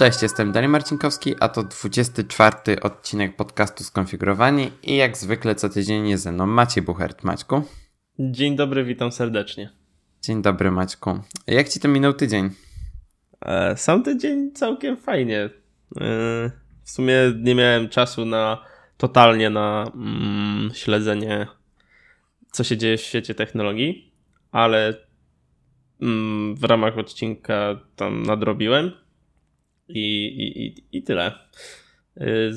Cześć, jestem Daniel Marcinkowski, a to 24 odcinek podcastu Skonfigurowani i jak zwykle co tydzień jest ze mną Maciej Buchert. Maćku. Dzień dobry, witam serdecznie. Dzień dobry Maćku. Jak ci to minął tydzień? E, sam tydzień całkiem fajnie. E, w sumie nie miałem czasu na totalnie na mm, śledzenie co się dzieje w świecie technologii, ale mm, w ramach odcinka tam nadrobiłem i, i, i tyle. Y,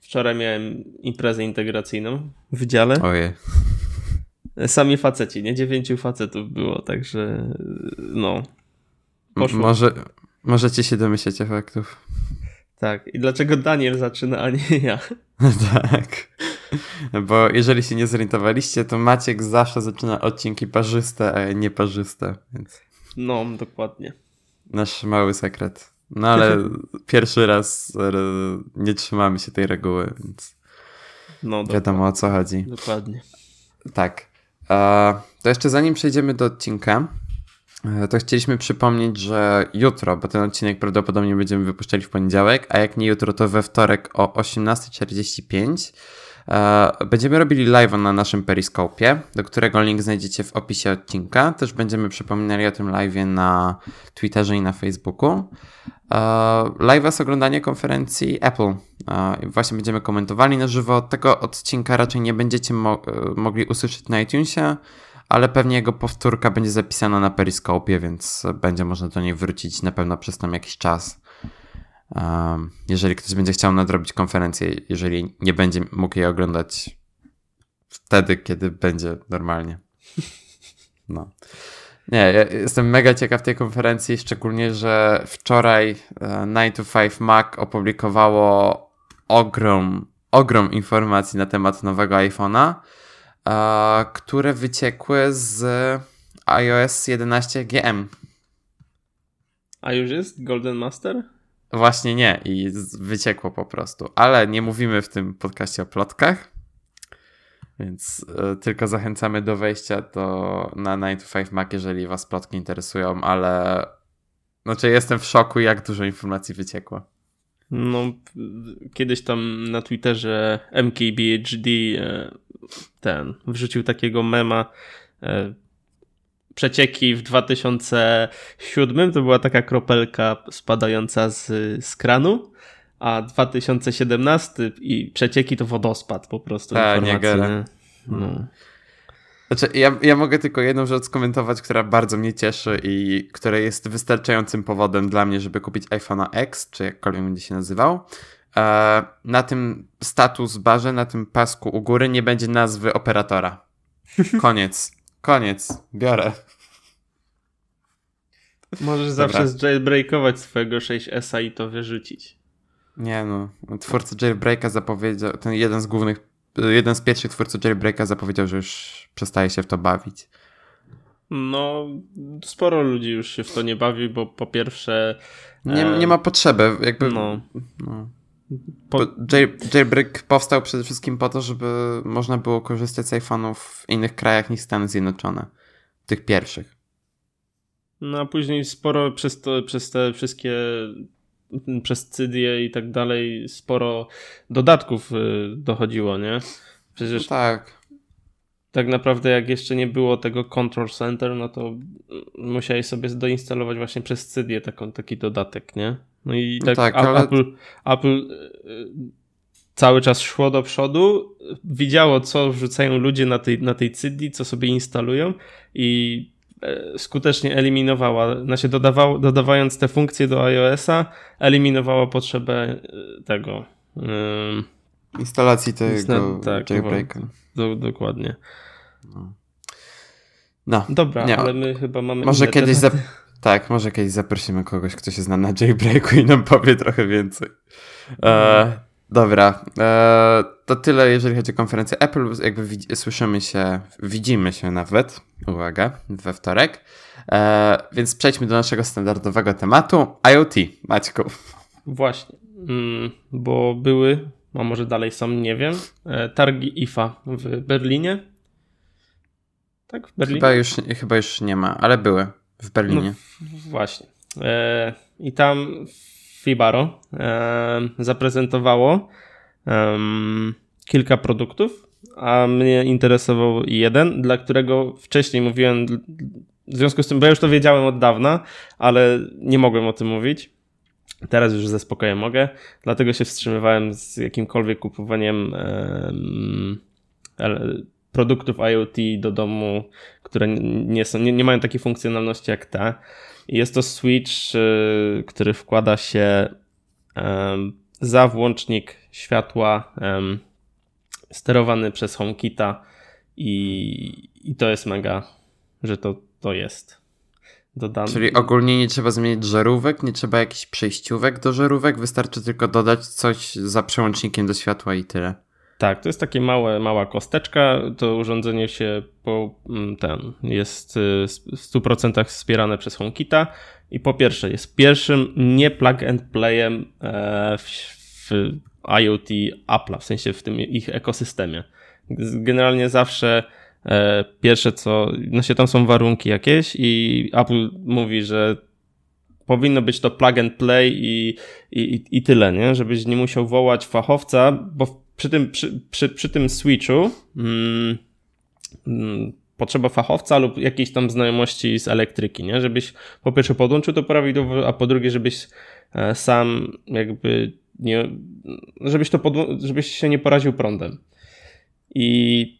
wczoraj miałem imprezę integracyjną w dziale. Ojej. Sami faceci, nie? Dziewięciu facetów było, także no. Poszło. Może, możecie się domyśleć efektów. Tak. I dlaczego Daniel zaczyna, a nie ja? tak. Bo jeżeli się nie zorientowaliście, to Maciek zawsze zaczyna odcinki parzyste, a nie parzyste. Więc... No, dokładnie. Nasz mały sekret. No ale pierwszy raz e, nie trzymamy się tej reguły, więc no, wiadomo o co chodzi. Dokładnie. Tak. To jeszcze zanim przejdziemy do odcinka, e, to chcieliśmy przypomnieć, że jutro, bo ten odcinek prawdopodobnie będziemy wypuszczali w poniedziałek, a jak nie jutro, to we wtorek o 18.45 E, będziemy robili live na naszym periskopie, do którego link znajdziecie w opisie odcinka. Też będziemy przypominali o tym live na Twitterze i na Facebooku. E, live jest oglądanie konferencji Apple. E, właśnie będziemy komentowali na żywo. Tego odcinka raczej nie będziecie mo mogli usłyszeć na iTunesie, ale pewnie jego powtórka będzie zapisana na periskopie, więc będzie można do niej wrócić na pewno przez tam jakiś czas jeżeli ktoś będzie chciał nadrobić konferencję, jeżeli nie będzie mógł jej oglądać wtedy, kiedy będzie normalnie. No. Nie, ja jestem mega ciekaw tej konferencji, szczególnie, że wczoraj 9 to 5 Mac opublikowało ogrom, ogrom informacji na temat nowego iPhone'a, które wyciekły z iOS 11 GM. A już jest Golden Master? Właśnie nie i wyciekło po prostu. Ale nie mówimy w tym podcaście o plotkach, więc y, tylko zachęcamy do wejścia do, na 9 to 5 Mac, jeżeli was plotki interesują, ale znaczy jestem w szoku, jak dużo informacji wyciekło. No, kiedyś tam na Twitterze MKBHD e, ten wrzucił takiego mema e, przecieki w 2007 to była taka kropelka spadająca z, z kranu, a 2017 i przecieki to wodospad po prostu. Ta, nie no. Znaczy, ja, ja mogę tylko jedną rzecz skomentować, która bardzo mnie cieszy i która jest wystarczającym powodem dla mnie, żeby kupić iPhone'a X, czy jakkolwiek będzie się nazywał. E, na tym status barze, na tym pasku u góry nie będzie nazwy operatora. Koniec. Koniec. Biorę. Możesz zawsze jailbreakować swojego 6S i to wyrzucić. Nie no, twórca jailbreaka zapowiedział, ten jeden z głównych, jeden z pierwszych twórców jailbreaka zapowiedział, że już przestaje się w to bawić. No, sporo ludzi już się w to nie bawi, bo po pierwsze... Nie, e... nie ma potrzeby, jakby... No. no. Po... Jailbreak powstał przede wszystkim po to, żeby można było korzystać z iPhone'ów w innych krajach niż Stany Zjednoczone. Tych pierwszych. No a później sporo przez, to, przez te wszystkie przez Cydię i tak dalej sporo dodatków y, dochodziło, nie? Przecież no tak. Tak naprawdę jak jeszcze nie było tego Control Center, no to musiałeś sobie doinstalować właśnie przez Cydię taką, taki dodatek, nie? No i tak, no tak ale... Apple, Apple y, cały czas szło do przodu, widziało co wrzucają ludzie na tej, na tej Cydii, co sobie instalują i skutecznie eliminowała, znaczy dodawał, dodawając te funkcje do iOS-a, eliminowała potrzebę e, tego. Instalacji tego tak, jailbreaka. Do, dokładnie. No. no. Dobra, nie, ale my chyba mamy. Może kiedyś. Tak, może kiedyś zaprosimy kogoś, kto się zna na jailbreaku i nam powie trochę więcej. E, Dobra, e, to tyle jeżeli chodzi o konferencję Apple. Jakby słyszymy się, widzimy się nawet, uwaga, we wtorek. E, więc przejdźmy do naszego standardowego tematu IoT. Maćku. Właśnie, mm, bo były, a może dalej są, nie wiem, e, targi IFA w Berlinie. Tak, w Berlinie? Chyba już, chyba już nie ma, ale były w Berlinie. No, właśnie. I tam Fibaro zaprezentowało kilka produktów, a mnie interesował jeden, dla którego wcześniej mówiłem, w związku z tym, bo ja już to wiedziałem od dawna, ale nie mogłem o tym mówić. Teraz już ze spokojem mogę, dlatego się wstrzymywałem z jakimkolwiek kupowaniem produktów IoT do domu, które nie, są, nie, nie mają takiej funkcjonalności jak te. Jest to switch, y, który wkłada się za włącznik światła sterowany przez HomeKita i, i to jest mega, że to, to jest. Dodane. Czyli ogólnie nie trzeba zmienić żarówek, nie trzeba jakichś przejściówek do żarówek, wystarczy tylko dodać coś za przełącznikiem do światła i tyle. Tak, to jest takie małe, mała kosteczka. To urządzenie się po mm, ten jest y, w 100% wspierane przez HomeKita i po pierwsze jest pierwszym nie plug and playem e, w, w IoT Apple'a, w sensie w tym ich ekosystemie. Generalnie zawsze e, pierwsze co, no się tam są warunki jakieś i Apple mówi, że powinno być to plug and play i, i, i tyle, nie? Żebyś nie musiał wołać fachowca, bo przy tym, przy, przy, przy tym switchu mm, mm, potrzeba fachowca lub jakiejś tam znajomości z elektryki, nie? Żebyś po pierwsze podłączył to prawidłowo, a po drugie, żebyś e, sam jakby nie, żebyś to żebyś się nie poraził prądem. I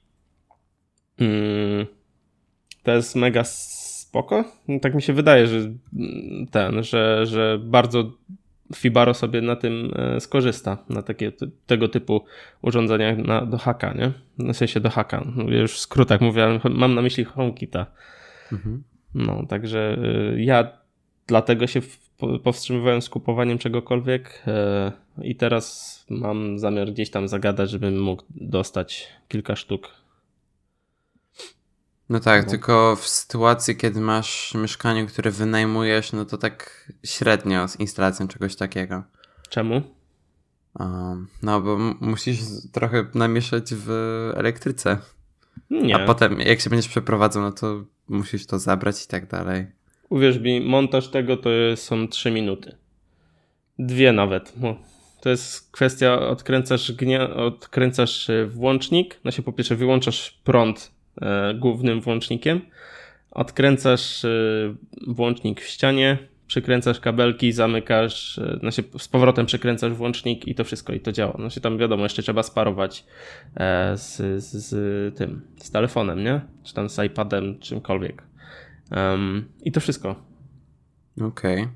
mm, to jest mega spoko. Tak mi się wydaje, że ten, że, że bardzo Fibaro sobie na tym e, skorzysta, na takie, tego typu urządzeniach na, do haka, nie? W sensie do haka. Już w skrótach mówię, mam na myśli HomeKita. Mhm. No, także e, ja dlatego się powstrzymywałem z kupowaniem czegokolwiek e, i teraz mam zamiar gdzieś tam zagadać, żebym mógł dostać kilka sztuk no tak, no. tylko w sytuacji, kiedy masz mieszkanie, które wynajmujesz, no to tak średnio z instalacją czegoś takiego. Czemu? Um, no, bo musisz trochę namieszać w elektryce. Nie. A potem, jak się będziesz przeprowadzał, no to musisz to zabrać i tak dalej. Uwierz mi, montaż tego to są 3 minuty. Dwie nawet. To jest kwestia, odkręcasz, gnia, odkręcasz włącznik, no się po pierwsze wyłączasz prąd E, głównym włącznikiem. Odkręcasz e, włącznik w ścianie, przykręcasz kabelki, zamykasz, e, znaczy z powrotem przykręcasz włącznik i to wszystko i to działa. Znaczy tam wiadomo, jeszcze trzeba sparować z, z, z tym, z telefonem, nie? Czy tam z iPadem, czymkolwiek. Um, I to wszystko. Okej. Okay.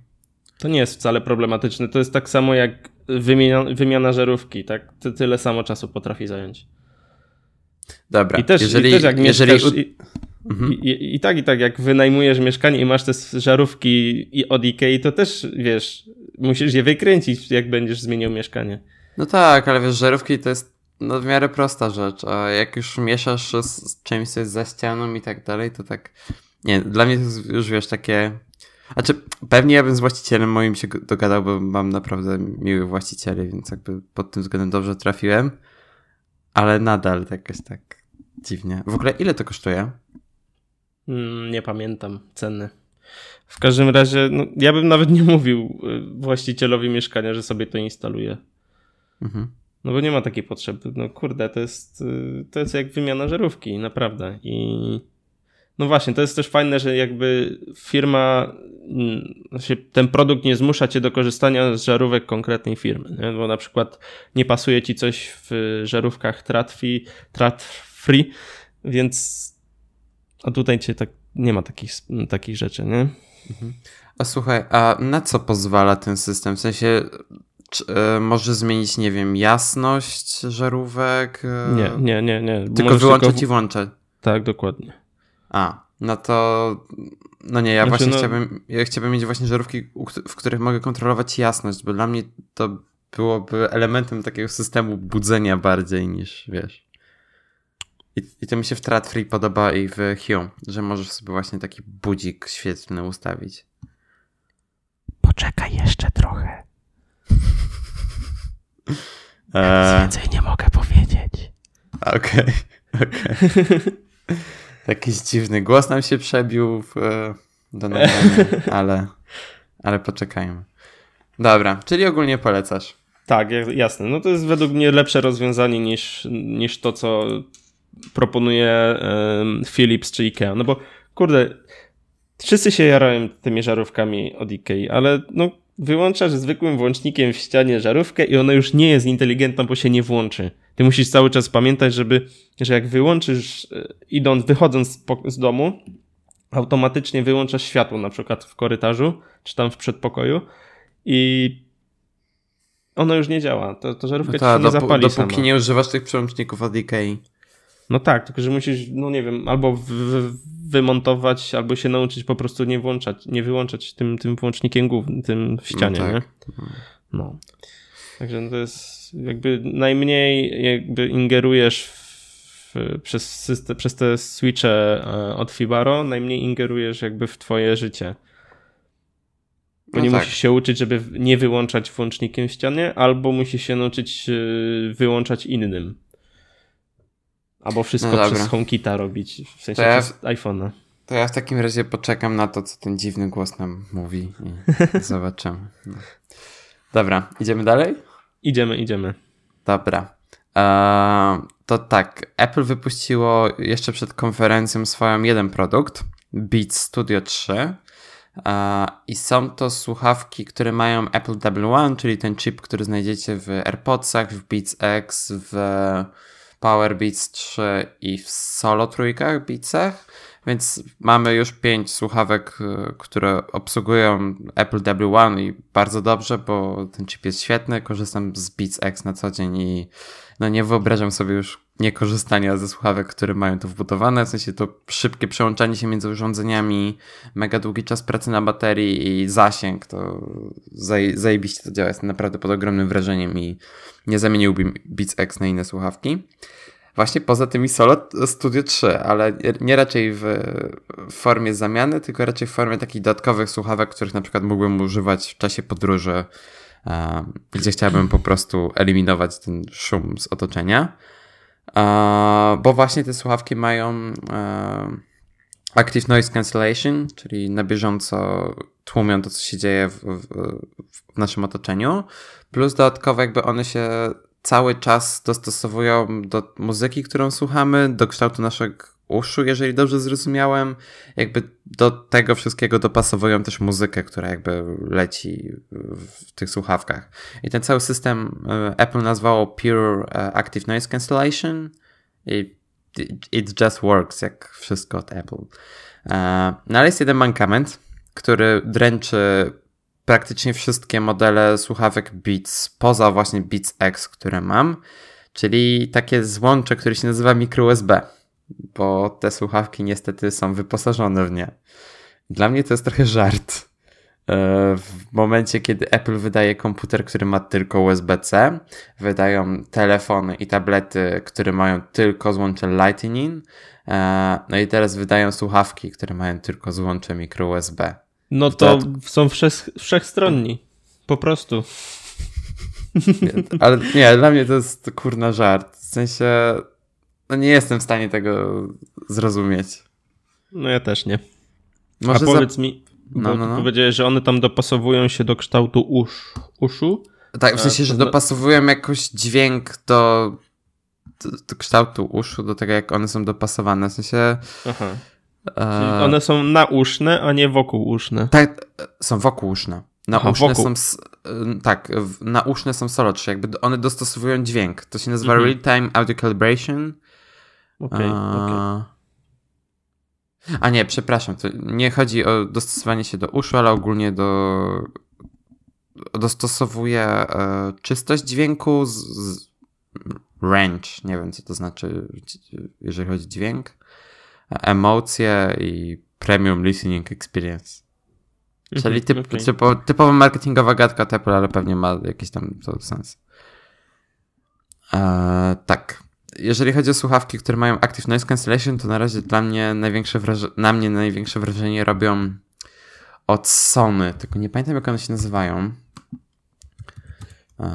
To nie jest wcale problematyczne. To jest tak samo jak wymiana, wymiana żarówki, tak? Tyle samo czasu potrafi zająć. Dobra, I też, jeżeli, i też jak jeżeli... mieszkasz... I, mhm. i, i, tak, i tak, jak wynajmujesz mieszkanie i masz te żarówki od Ikei, to też, wiesz, musisz je wykręcić, jak będziesz zmieniał mieszkanie. No tak, ale wiesz, żarówki to jest no w miarę prosta rzecz, a jak już mieszasz z czymś, co jest za ścianą i tak dalej, to tak, nie, dla mnie to jest już, wiesz, takie... Znaczy, pewnie ja bym z właścicielem moim się dogadał, bo mam naprawdę miłych właścicieli, więc jakby pod tym względem dobrze trafiłem. Ale nadal jakoś tak dziwnie. W ogóle ile to kosztuje? Mm, nie pamiętam ceny. W każdym razie, no, ja bym nawet nie mówił y, właścicielowi mieszkania, że sobie to instaluje. Mhm. No bo nie ma takiej potrzeby. No kurde, to jest, y, to jest jak wymiana żarówki, naprawdę. I no właśnie, to jest też fajne, że jakby firma, znaczy ten produkt nie zmusza cię do korzystania z żarówek konkretnej firmy, nie? bo na przykład nie pasuje ci coś w żarówkach Tratfi, Trat-free, więc a tutaj cię tak, nie ma takich, takich rzeczy, nie? Mhm. A słuchaj, a na co pozwala ten system? W sensie, czy, e, może zmienić, nie wiem, jasność żarówek? E, nie, nie, nie, nie. Tylko wyłączać tylko... i włączać. Tak, dokładnie. A, no to. No nie, ja znaczy, właśnie no... chciałbym, ja chciałbym mieć właśnie żarówki, w których mogę kontrolować jasność, bo dla mnie to byłoby elementem takiego systemu budzenia bardziej niż, wiesz. I, i to mi się w Tradfree podoba i w Hue, że możesz sobie właśnie taki budzik świetlny ustawić. Poczekaj jeszcze trochę. Eee... Więcej nie mogę powiedzieć. Okej, okay, okej. Okay. Jakiś dziwny głos nam się przebił w, e, do nagrania, ale, ale poczekajmy. Dobra, czyli ogólnie polecasz. Tak, jasne. No to jest według mnie lepsze rozwiązanie niż, niż to, co proponuje um, Philips czy Ikea. No bo kurde, wszyscy się jarają tymi żarówkami od Ikei, ale no wyłączasz zwykłym włącznikiem w ścianie żarówkę i ona już nie jest inteligentna, bo się nie włączy. Ty musisz cały czas pamiętać, żeby, że jak wyłączysz, e, idąc, wychodząc z domu, automatycznie wyłączasz światło, na przykład w korytarzu, czy tam w przedpokoju i ono już nie działa. To, to żarówka no ta, ci się nie zapali Dopóki sama. nie używasz tych przełączników od Ikei. No tak, tylko że musisz, no nie wiem, albo w, w, wymontować, albo się nauczyć po prostu nie włączać, nie wyłączać tym, tym włącznikiem głównym, tym w ścianie, no tak. nie? No. Także no to jest jakby najmniej jakby ingerujesz w, przez, system, przez te switche e, od Fibaro, najmniej ingerujesz jakby w twoje życie. Bo no nie tak. musisz się uczyć, żeby nie wyłączać włącznikiem w ścianie, albo musisz się nauczyć e, wyłączać innym. Albo wszystko no przez HomeKita robić, w sensie ja, przez iPhone'a. To ja w takim razie poczekam na to, co ten dziwny głos nam mówi i zobaczymy. No. Dobra, idziemy dalej? Idziemy, idziemy. Dobra. Eee, to tak, Apple wypuściło jeszcze przed konferencją swoją jeden produkt, Beats Studio 3. Eee, I są to słuchawki, które mają Apple W1, czyli ten chip, który znajdziecie w AirPodsach, w Beats X, w Power Beats 3 i w solo trójkach Beatsach. Więc mamy już pięć słuchawek, y, które obsługują Apple W1 i bardzo dobrze, bo ten chip jest świetny. Korzystam z Beats X na co dzień i no nie wyobrażam sobie już niekorzystania ze słuchawek, które mają to wbudowane. W sensie to szybkie przełączanie się między urządzeniami, mega długi czas pracy na baterii i zasięg. To zaj zajebiście to działa. Jestem naprawdę pod ogromnym wrażeniem i nie zamieniłbym Beats X na inne słuchawki. Właśnie poza tymi Solo Studio 3, ale nie raczej w formie zamiany, tylko raczej w formie takich dodatkowych słuchawek, których na przykład mógłbym używać w czasie podróży, gdzie chciałbym po prostu eliminować ten szum z otoczenia. Bo właśnie te słuchawki mają Active Noise Cancellation, czyli na bieżąco tłumią to, co się dzieje w, w, w naszym otoczeniu. Plus dodatkowo jakby one się cały czas dostosowują do muzyki, którą słuchamy, do kształtu naszych uszu, jeżeli dobrze zrozumiałem. Jakby do tego wszystkiego dopasowują też muzykę, która jakby leci w tych słuchawkach. I ten cały system e, Apple nazwało Pure e, Active Noise Cancellation i it just works, jak wszystko od Apple. E, no ale jest jeden mankament, który dręczy praktycznie wszystkie modele słuchawek Beats, poza właśnie Beats X, które mam, czyli takie złącze, które się nazywa micro USB, bo te słuchawki niestety są wyposażone w nie. Dla mnie to jest trochę żart. E, w momencie, kiedy Apple wydaje komputer, który ma tylko USB-C, wydają telefony i tablety, które mają tylko złącze Lightning, e, no i teraz wydają słuchawki, które mają tylko złącze micro USB. No to są wszech, wszechstronni. Po prostu. Nie, ale nie, dla mnie to jest kurna żart. W sensie, no nie jestem w stanie tego zrozumieć. No ja też nie. Może A powiedz za... mi, no, no, no. powiedziałeś, że one tam dopasowują się do kształtu usz, uszu? Tak, w sensie, że dopasowują jakoś dźwięk do, do, do kształtu uszu, do tego jak one są dopasowane. W sensie... Aha. Czyli one są nauszne, a nie wokółuszne. Tak, są wokółuszne. Nauszne Aha, wokół. są. Tak, nauszne są solo 3, jakby one dostosowują dźwięk. To się nazywa mhm. Real-Time Audio Calibration. Okej, okay, okay. A nie, przepraszam, to nie chodzi o dostosowanie się do uszu, ale ogólnie do. Dostosowuje e, czystość dźwięku z, z range. Nie wiem, co to znaczy, jeżeli chodzi o dźwięk emocje i premium listening experience. Mhm, Czyli typ, okay. typo, typowa marketingowa gadka Apple, ale pewnie ma jakiś tam to sens. Eee, tak. Jeżeli chodzi o słuchawki, które mają Active Noise Cancellation, to na razie dla mnie największe wrażenie, na mnie największe wrażenie robią od Sony, tylko nie pamiętam jak one się nazywają. Eee...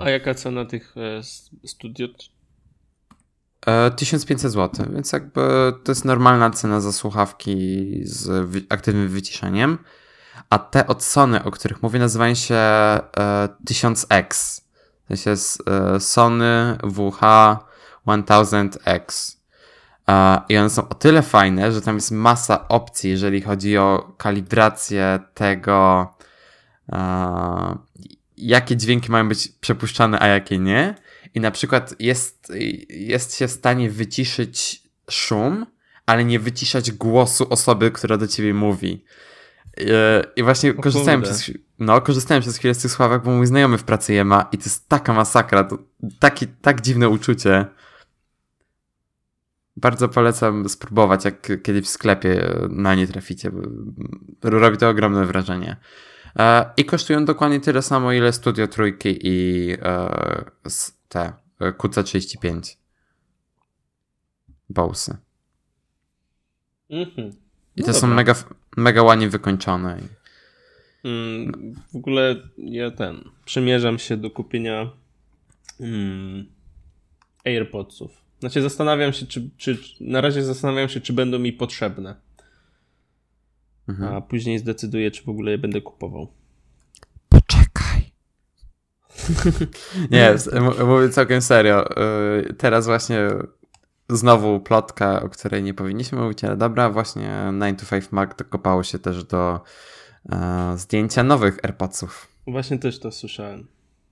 A jaka cena tych e, studio 1500 zł, więc jakby to jest normalna cena za słuchawki z aktywnym wyciszeniem. a te od Sony, o których mówię, nazywają się e, 1000X. To jest e, Sony WH 1000X. E, I one są o tyle fajne, że tam jest masa opcji, jeżeli chodzi o kalibrację tego, jakie dźwięki mają być przepuszczane, a jakie nie. I na przykład jest, jest się w stanie wyciszyć szum, ale nie wyciszać głosu osoby, która do ciebie mówi. E, I właśnie korzystałem przez, no, korzystałem przez chwilę z tych sławek, bo mój znajomy w pracy je ma i to jest taka masakra, to taki, tak dziwne uczucie. Bardzo polecam spróbować, jak kiedyś w sklepie na nie traficie. Robi to ogromne wrażenie. E, I kosztują dokładnie tyle samo, ile Studio Trójki i e, te QC35. Bowsy. Mhm. I no to dobra. są mega, mega ładnie wykończone. Mm, w ogóle ja ten, przymierzam się do kupienia mm, AirPodsów. Znaczy zastanawiam się, czy, czy na razie zastanawiam się, czy będą mi potrzebne. Mhm. A później zdecyduję, czy w ogóle je będę kupował. Poczekaj. Nie, mówię całkiem serio. Y, teraz właśnie znowu plotka, o której nie powinniśmy mówić, ale dobra, właśnie 9 to 5 Mac dokopało się też do e, zdjęcia nowych AirPodsów. Właśnie też to słyszałem.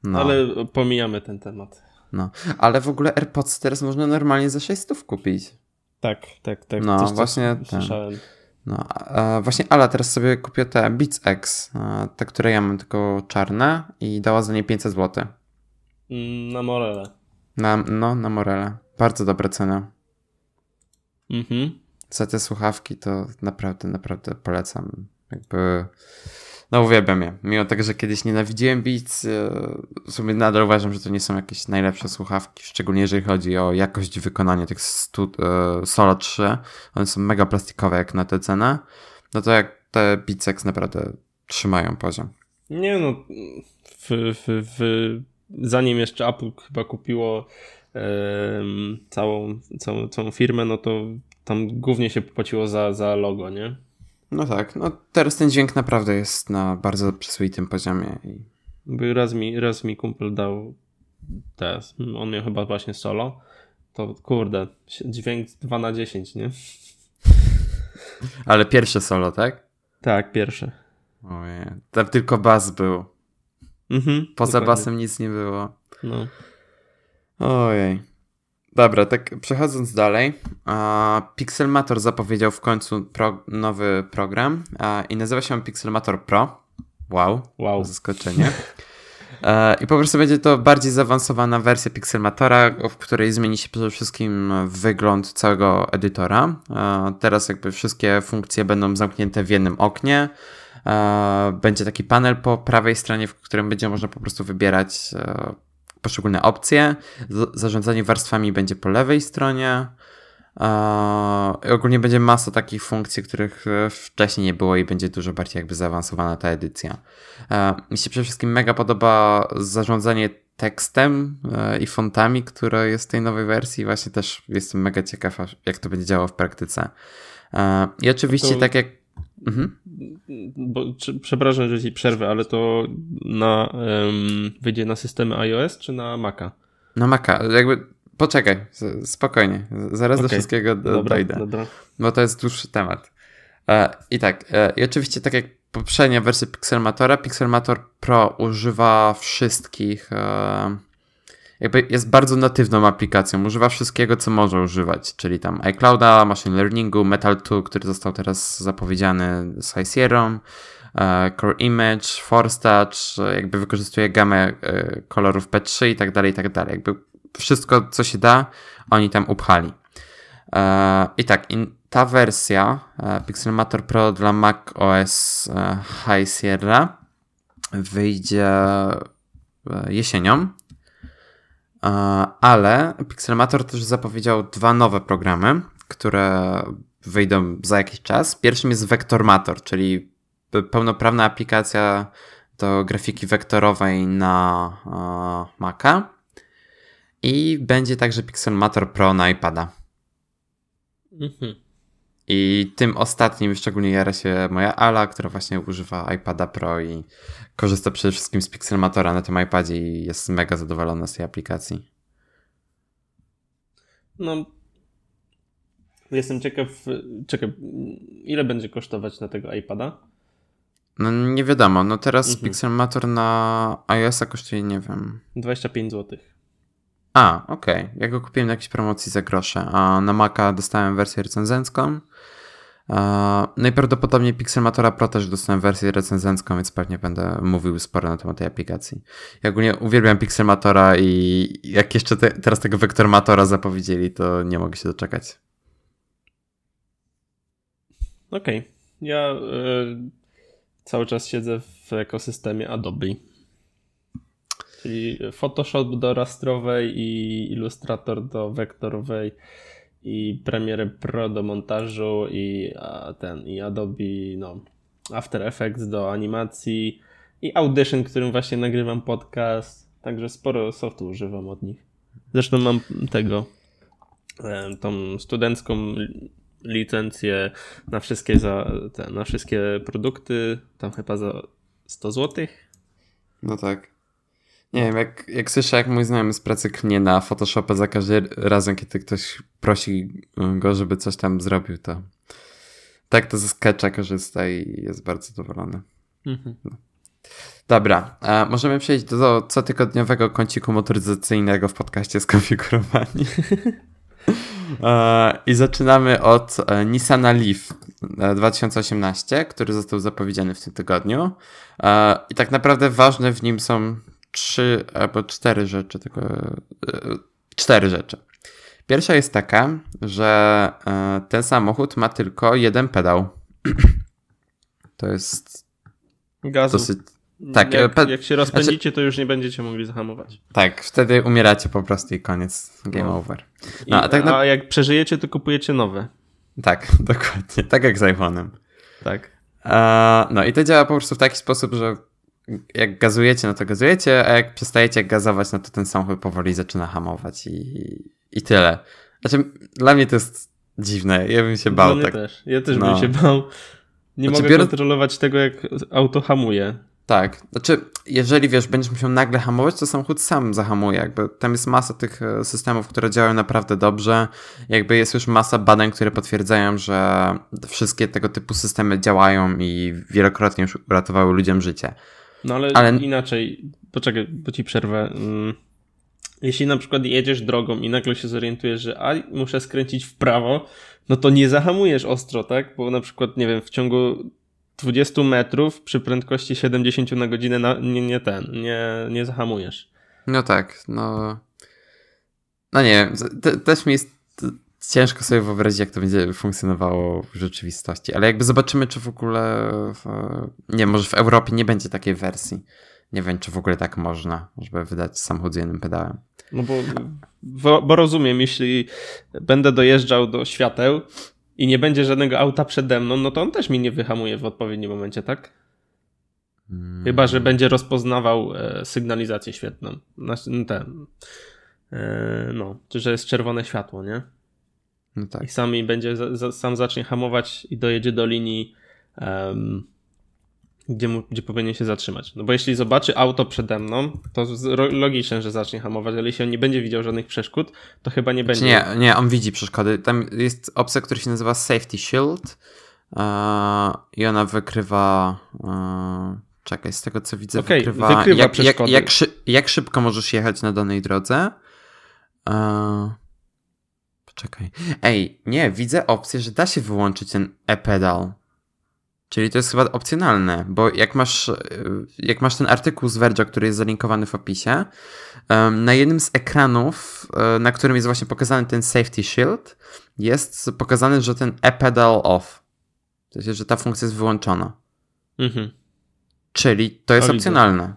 No. Ale pomijamy ten temat. No, ale w ogóle AirPods teraz można normalnie za 600 kupić. Tak, tak, tak. No, też właśnie słyszałem. No, a właśnie Ala teraz sobie kupiła te Beats X, te, które ja mam tylko czarne i dała za nie 500 zł. Mm, na Morele. Na, no, na Morele. Bardzo dobra cena. Mhm. Za te słuchawki to naprawdę, naprawdę polecam. Jakby. No uwielbiam je. Mimo tego, że kiedyś nienawidziłem Beats, w sumie nadal uważam, że to nie są jakieś najlepsze słuchawki, szczególnie jeżeli chodzi o jakość wykonania tych stu, e, Solo 3. One są mega plastikowe jak na tę cenę. No to jak te Beats naprawdę trzymają poziom. Nie no, w, w, w, zanim jeszcze Apple chyba kupiło całą, całą, całą firmę, no to tam głównie się płaciło za, za logo, nie? No tak, no teraz ten dźwięk naprawdę jest na bardzo przyzwoitym poziomie. I... Raz mi, raz mi kumpel dał teraz, on miał chyba właśnie solo, to kurde, dźwięk 2 na 10, nie? Ale pierwsze solo, tak? Tak, pierwsze. Ojej, tam tylko bas był. Mhm, Poza dokładnie. basem nic nie było. No. Ojej. Dobra, tak przechodząc dalej, Pixelmator zapowiedział w końcu pro, nowy program i nazywa się on Pixelmator Pro. Wow, wow. zaskoczenie. E, I po prostu będzie to bardziej zaawansowana wersja Pixelmatora, w której zmieni się przede wszystkim wygląd całego edytora. E, teraz jakby wszystkie funkcje będą zamknięte w jednym oknie. E, będzie taki panel po prawej stronie, w którym będzie można po prostu wybierać poszczególne opcje. Zarządzanie warstwami będzie po lewej stronie. I ogólnie będzie masa takich funkcji, których e, wcześniej nie było i będzie dużo bardziej jakby zaawansowana ta edycja. E, mi się przede wszystkim mega podoba zarządzanie tekstem e, i fontami, które jest w tej nowej wersji. Właśnie też jestem mega ciekaw, jak to będzie działało w praktyce. I oczywiście, to... tak jak Mhm. Bo, czy, przepraszam, że ci przerwę, ale to na, um, wyjdzie na systemy iOS czy na Maca? Na Maca. Jakby poczekaj, spokojnie. Zaraz okay. do wszystkiego dobra, dojdę. Dobra. Bo to jest dłuższy temat. E, I tak, e, i oczywiście tak jak poprzednia wersja Pixelmatora, Pixelmator Pro używa wszystkich e, jakby jest bardzo natywną aplikacją. Używa wszystkiego, co może używać, czyli tam iClouda, machine learningu, Metal 2, który został teraz zapowiedziany z High Sierra, e, Core Image, Force Touch, jakby wykorzystuje gamę e, kolorów P3 i tak dalej, i tak dalej. Jakby wszystko, co się da, oni tam upchali. E, I tak, ta wersja Pixelmator Pro dla Mac OS High Sierra wyjdzie jesienią ale Pixelmator też zapowiedział dwa nowe programy, które wyjdą za jakiś czas. Pierwszym jest Vectormator, czyli pełnoprawna aplikacja do grafiki wektorowej na Maca. I będzie także Pixelmator Pro na iPada. Mhm. I tym ostatnim szczególnie jara się moja Ala, która właśnie używa iPada Pro i korzysta przede wszystkim z Pixelmatora na tym iPadzie i jest mega zadowolona z tej aplikacji. No, jestem ciekaw, czekaj, ile będzie kosztować na tego iPada? No nie wiadomo, no teraz mhm. Pixelmator na iOS-a kosztuje, nie wiem... 25 zł. A, okej. Okay. Ja go kupiłem na jakiejś promocji za grosze, a na Maca dostałem wersję recenzencką. Najprawdopodobniej Pixelmatora Pro też dostałem wersję recenzencką, więc pewnie będę mówił sporo na temat tej aplikacji. Ja ogólnie uwielbiam Pixelmatora i jak jeszcze te, teraz tego Vectormatora zapowiedzieli, to nie mogę się doczekać. Okej. Okay. Ja y, cały czas siedzę w ekosystemie Adobe. Czyli Photoshop do rastrowej i Illustrator do wektorowej i Premiere Pro do montażu i ten i Adobe no, After Effects do animacji i Audition, którym właśnie nagrywam podcast. Także sporo softu używam od nich. Zresztą mam tego tą studencką licencję na wszystkie za, te, na wszystkie produkty, tam chyba za 100 zł. No tak. Nie wiem, jak, jak słyszę, jak mój znajomy z pracy knie na Photoshopę za każdym razem, kiedy ktoś prosi go, żeby coś tam zrobił, to tak to ze Sketcha korzysta i jest bardzo zadowolony. Mhm. No. Dobra, możemy przejść do, do cotygodniowego kąciku motoryzacyjnego w podcaście skonfigurowani. E, I zaczynamy od e, Nissana Leaf 2018, e, który został zapowiedziany w tym tygodniu. I tak naprawdę ważne w nim są trzy albo cztery rzeczy, tylko cztery rzeczy. Pierwsza jest taka, że ten samochód ma tylko jeden pedał. To jest Gazu. dosyć tak, jak, pe... jak się rozpędzicie, znaczy... to już nie będziecie mogli zahamować. Tak, wtedy umieracie po prostu i koniec. Game no. over. No, I, a, tak na... a jak przeżyjecie, to kupujecie nowe. Tak, dokładnie. Tak jak z iPhone'em. Tak. no i to działa po prostu w taki sposób, że jak gazujecie, no to gazujecie, a jak przestajecie gazować, no to ten samochód powoli zaczyna hamować i, i tyle. Znaczy, dla mnie to jest dziwne. Ja bym się bał. Dla mnie tak. też. Ja też no. bym się bał. Nie znaczy, mogę biorę... kontrolować tego, jak auto hamuje. Tak, znaczy, jeżeli wiesz, będziesz musiał nagle hamować, to samochód sam zahamuje. Jakby tam jest masa tych e, systemów, które działają naprawdę dobrze. Jakby jest już masa badań, które potwierdzają, że wszystkie tego typu systemy działają i wielokrotnie już uratowały ludziom życie. No ale, ale... inaczej, poczekaj, bo ci przerwę. Mm, jeśli na przykład jedziesz drogą i nagle się zorientujesz, że a, muszę skręcić w prawo, no to nie zahamujesz ostro, tak? Bo na przykład, nie wiem, w ciągu 20 metrów przy prędkości 70 na godzinę na, nie, nie ten, nie, nie zahamujesz. No tak, no. No nie wiem, też mi jest ciężko sobie wyobrazić, jak to będzie funkcjonowało w rzeczywistości, ale jakby zobaczymy, czy w ogóle, w, nie może w Europie nie będzie takiej wersji. Nie wiem, czy w ogóle tak można, żeby wydać samochód z jednym pedałem. No bo, bo, bo rozumiem, jeśli będę dojeżdżał do świateł i nie będzie żadnego auta przede mną, no to on też mi nie wyhamuje w odpowiednim momencie, tak? Hmm. Chyba, że będzie rozpoznawał e, sygnalizację świetną. Ten, e, no, że jest czerwone światło, nie? No tak. I sami będzie, za, sam zacznie hamować i dojedzie do linii um, gdzie, mu, gdzie powinien się zatrzymać. No bo jeśli zobaczy auto przede mną, to logiczne, że zacznie hamować, ale jeśli on nie będzie widział żadnych przeszkód, to chyba nie będzie. Nie, nie, on widzi przeszkody. Tam jest opcja, która się nazywa Safety Shield yy, i ona wykrywa. Yy, czekaj, z tego co widzę, okay, wykrywa, wykrywa jak, jak, jak, jak, szybko możesz jechać na danej drodze. Yy, poczekaj. Ej, nie, widzę opcję, że da się wyłączyć ten e-pedal. Czyli to jest chyba opcjonalne, bo jak masz, e, jak masz ten artykuł z Verge, który jest zalinkowany w opisie, na jednym z ekranów, e, na którym jest właśnie pokazany ten safety shield, jest pokazane, że ten e-pedal off. To jest, że ta funkcja jest wyłączona. Mhm. Czyli to jest opcjonalne.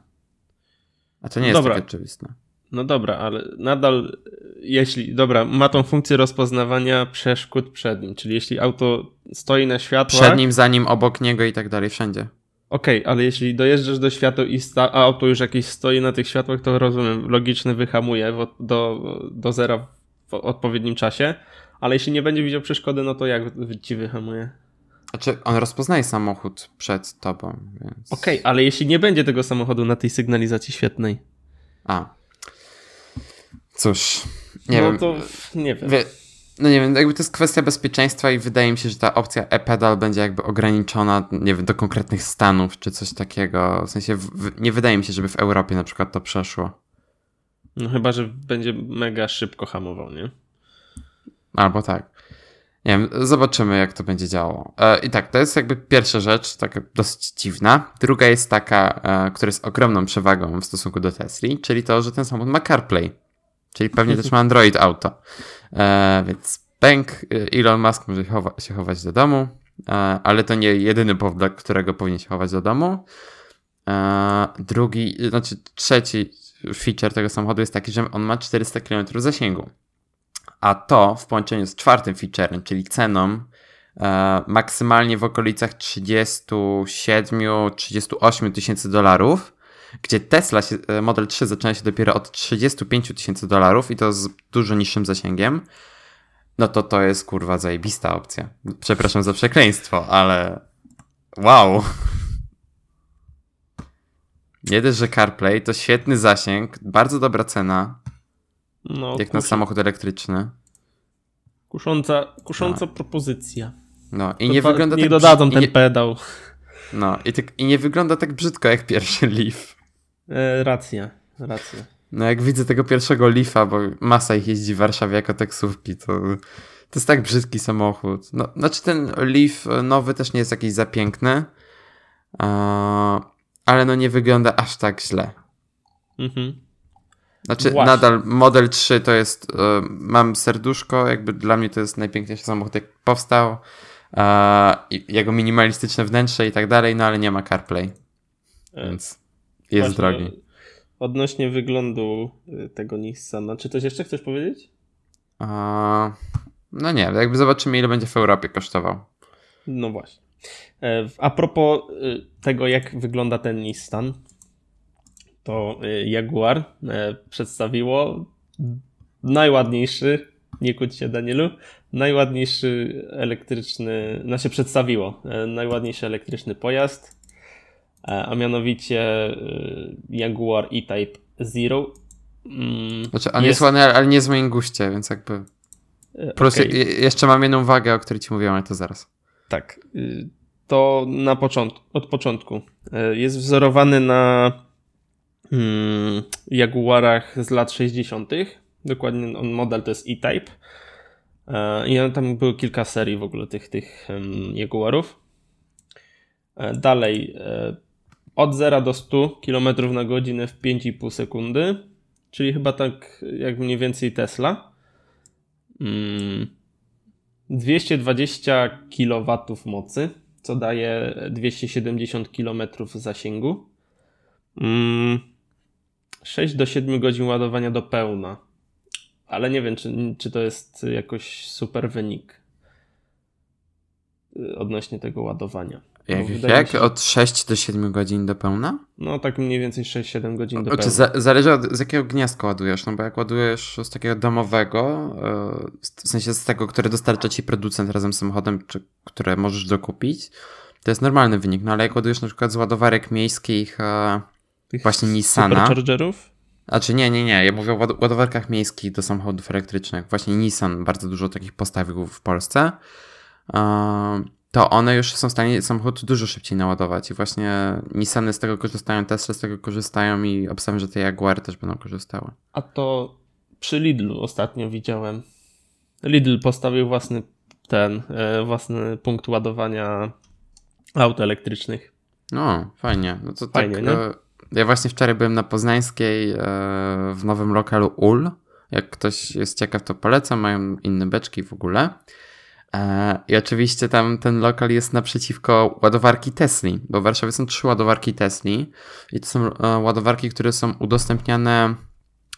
A to nie jest Dobra. takie oczywiste. No dobra, ale nadal jeśli, dobra, ma tą funkcję rozpoznawania przeszkód przed nim, czyli jeśli auto stoi na światłach... Przed nim, za nim, obok niego i tak dalej, wszędzie. Okej, okay, ale jeśli dojeżdżasz do światła i sta- a auto już jakieś stoi na tych światłach, to rozumiem, logiczny wyhamuje do, do zera w odpowiednim czasie, ale jeśli nie będzie widział przeszkody, no to jak ci wyhamuje? Znaczy, on rozpoznaje samochód przed tobą, więc... Okej, okay, ale jeśli nie będzie tego samochodu na tej sygnalizacji świetnej. A. Cóż, nie no wiem. to nie wiem. Wie, no nie wiem, jakby to jest kwestia bezpieczeństwa i wydaje mi się, że ta opcja e-pedal będzie jakby ograniczona, nie wiem, do konkretnych stanów czy coś takiego. W sensie w, nie wydaje mi się, żeby w Europie na przykład to przeszło. No chyba, że będzie mega szybko hamował, nie? Albo tak. Nie wiem, zobaczymy jak to będzie działało. E, I tak, to jest jakby pierwsza rzecz, taka dosyć dziwna. Druga jest taka, e, która jest ogromną przewagą w stosunku do Tesli, czyli to, że ten samochód ma CarPlay. Czyli pewnie też ma Android Auto. E, więc pęk, Elon Musk może chowa się chować do domu, ale to nie jedyny powód, dla którego powinien się chować do domu. Drugi, znaczy trzeci feature tego samochodu jest taki, że on ma 400 km zasięgu. A to w połączeniu z czwartym featurem, czyli ceną, e, maksymalnie w okolicach 37-38 tysięcy dolarów, gdzie Tesla się, e, Model 3 zaczyna się dopiero od 35 tysięcy dolarów i to z dużo niższym zasięgiem, no to to jest kurwa zajebista opcja. Przepraszam za przekleństwo, ale wow. Nie dość, że CarPlay to świetny zasięg, bardzo dobra cena, no, jak na samochód elektryczny. Kusząca, kusząca no. propozycja. No i nie wygląda nie tak dodadzą ten nie... pedał. No i, tak, i nie wygląda tak brzydko jak pierwszy Leaf. E, racja, racja. No jak widzę tego pierwszego Leafa, bo masa ich jeździ w Warszawie jako taksówki, to to jest tak brzydki samochód. No, znaczy ten Leaf nowy też nie jest jakiś za piękny, ale no nie wygląda aż tak źle. Mhm. Znaczy, Właśnie. nadal Model 3 to jest, y, mam serduszko, jakby dla mnie to jest najpiękniejszy samochód, jak powstał. jego minimalistyczne wnętrze i tak dalej, no ale nie ma CarPlay. E, Więc jest Właśnie, drogi. Odnośnie wyglądu y, tego Nissana, czy coś jeszcze chcesz powiedzieć? no nie, jakby zobaczymy, ile będzie w Europie kosztował. No właśnie. E, a propos y, tego, jak wygląda ten Nissan, to y, Jaguar e, przedstawiło najładniejszy, nie kłóć się Danielu, najładniejszy elektryczny, się przedstawiło, e, najładniejszy elektryczny pojazd, a mianowicie Jaguar E-Type Zero. Mm, znaczy, on jest, ładny, ale nie z moim guście, więc jakby... Plus okay. jeszcze mam jedną wagę, o której ci mówiłem, ale to zaraz. Tak. Y, to na początku, od początku. Jest wzorowany na Hmm, Jaguarach z lat 60. Dokładnie on model to jest E-Type. E, I tam było kilka serii w ogóle tych, tych Jaguarów. E, dalej, e, od 0 do 100 km na godzinę w 5,5 sekundy, czyli chyba tak jak mniej więcej Tesla. 220 hmm, kW mocy, co daje 270 km zasięgu. Hmm, 6 do 7 godzin ładowania do pełna. Ale nie wiem, czy, czy to jest jakoś super wynik odnośnie tego ładowania. Jak, jak? Się, Od 6 do 7 godzin do pełna? No tak mniej więcej 6-7 godzin do pełna. Za, zależy od z jakiego gniazdka ładujesz, no bo jak ładujesz z takiego domowego, y, w sensie z tego, które dostarcza ci producent razem z samochodem, czy które możesz dokupić, to jest normalny wynik, no ale jak ładujesz na przykład z ładowarek miejskich tych Właśnie Nissana. Superchargerów? Znaczy nie, nie, nie. Ja mówię o ładowarkach miejskich do samochodów elektrycznych. Właśnie Nissan bardzo dużo takich postawił w Polsce. To one już są w stanie samochód dużo szybciej naładować. I właśnie Nissany z tego korzystają, Tesla z tego korzystają i obstawiam, że te Jaguary też będą korzystały. A to przy Lidlu ostatnio widziałem. Lidl postawił własny ten, e, własny punkt ładowania aut elektrycznych. No, fajnie. No to fajnie, tak, nie? E, ja właśnie wczoraj byłem na Poznańskiej e, w nowym lokalu UL. Jak ktoś jest ciekaw, to polecam. Mają inne beczki w ogóle. E, I oczywiście tam ten lokal jest naprzeciwko ładowarki Tesli, bo w Warszawie są trzy ładowarki Tesli i to są e, ładowarki, które są udostępniane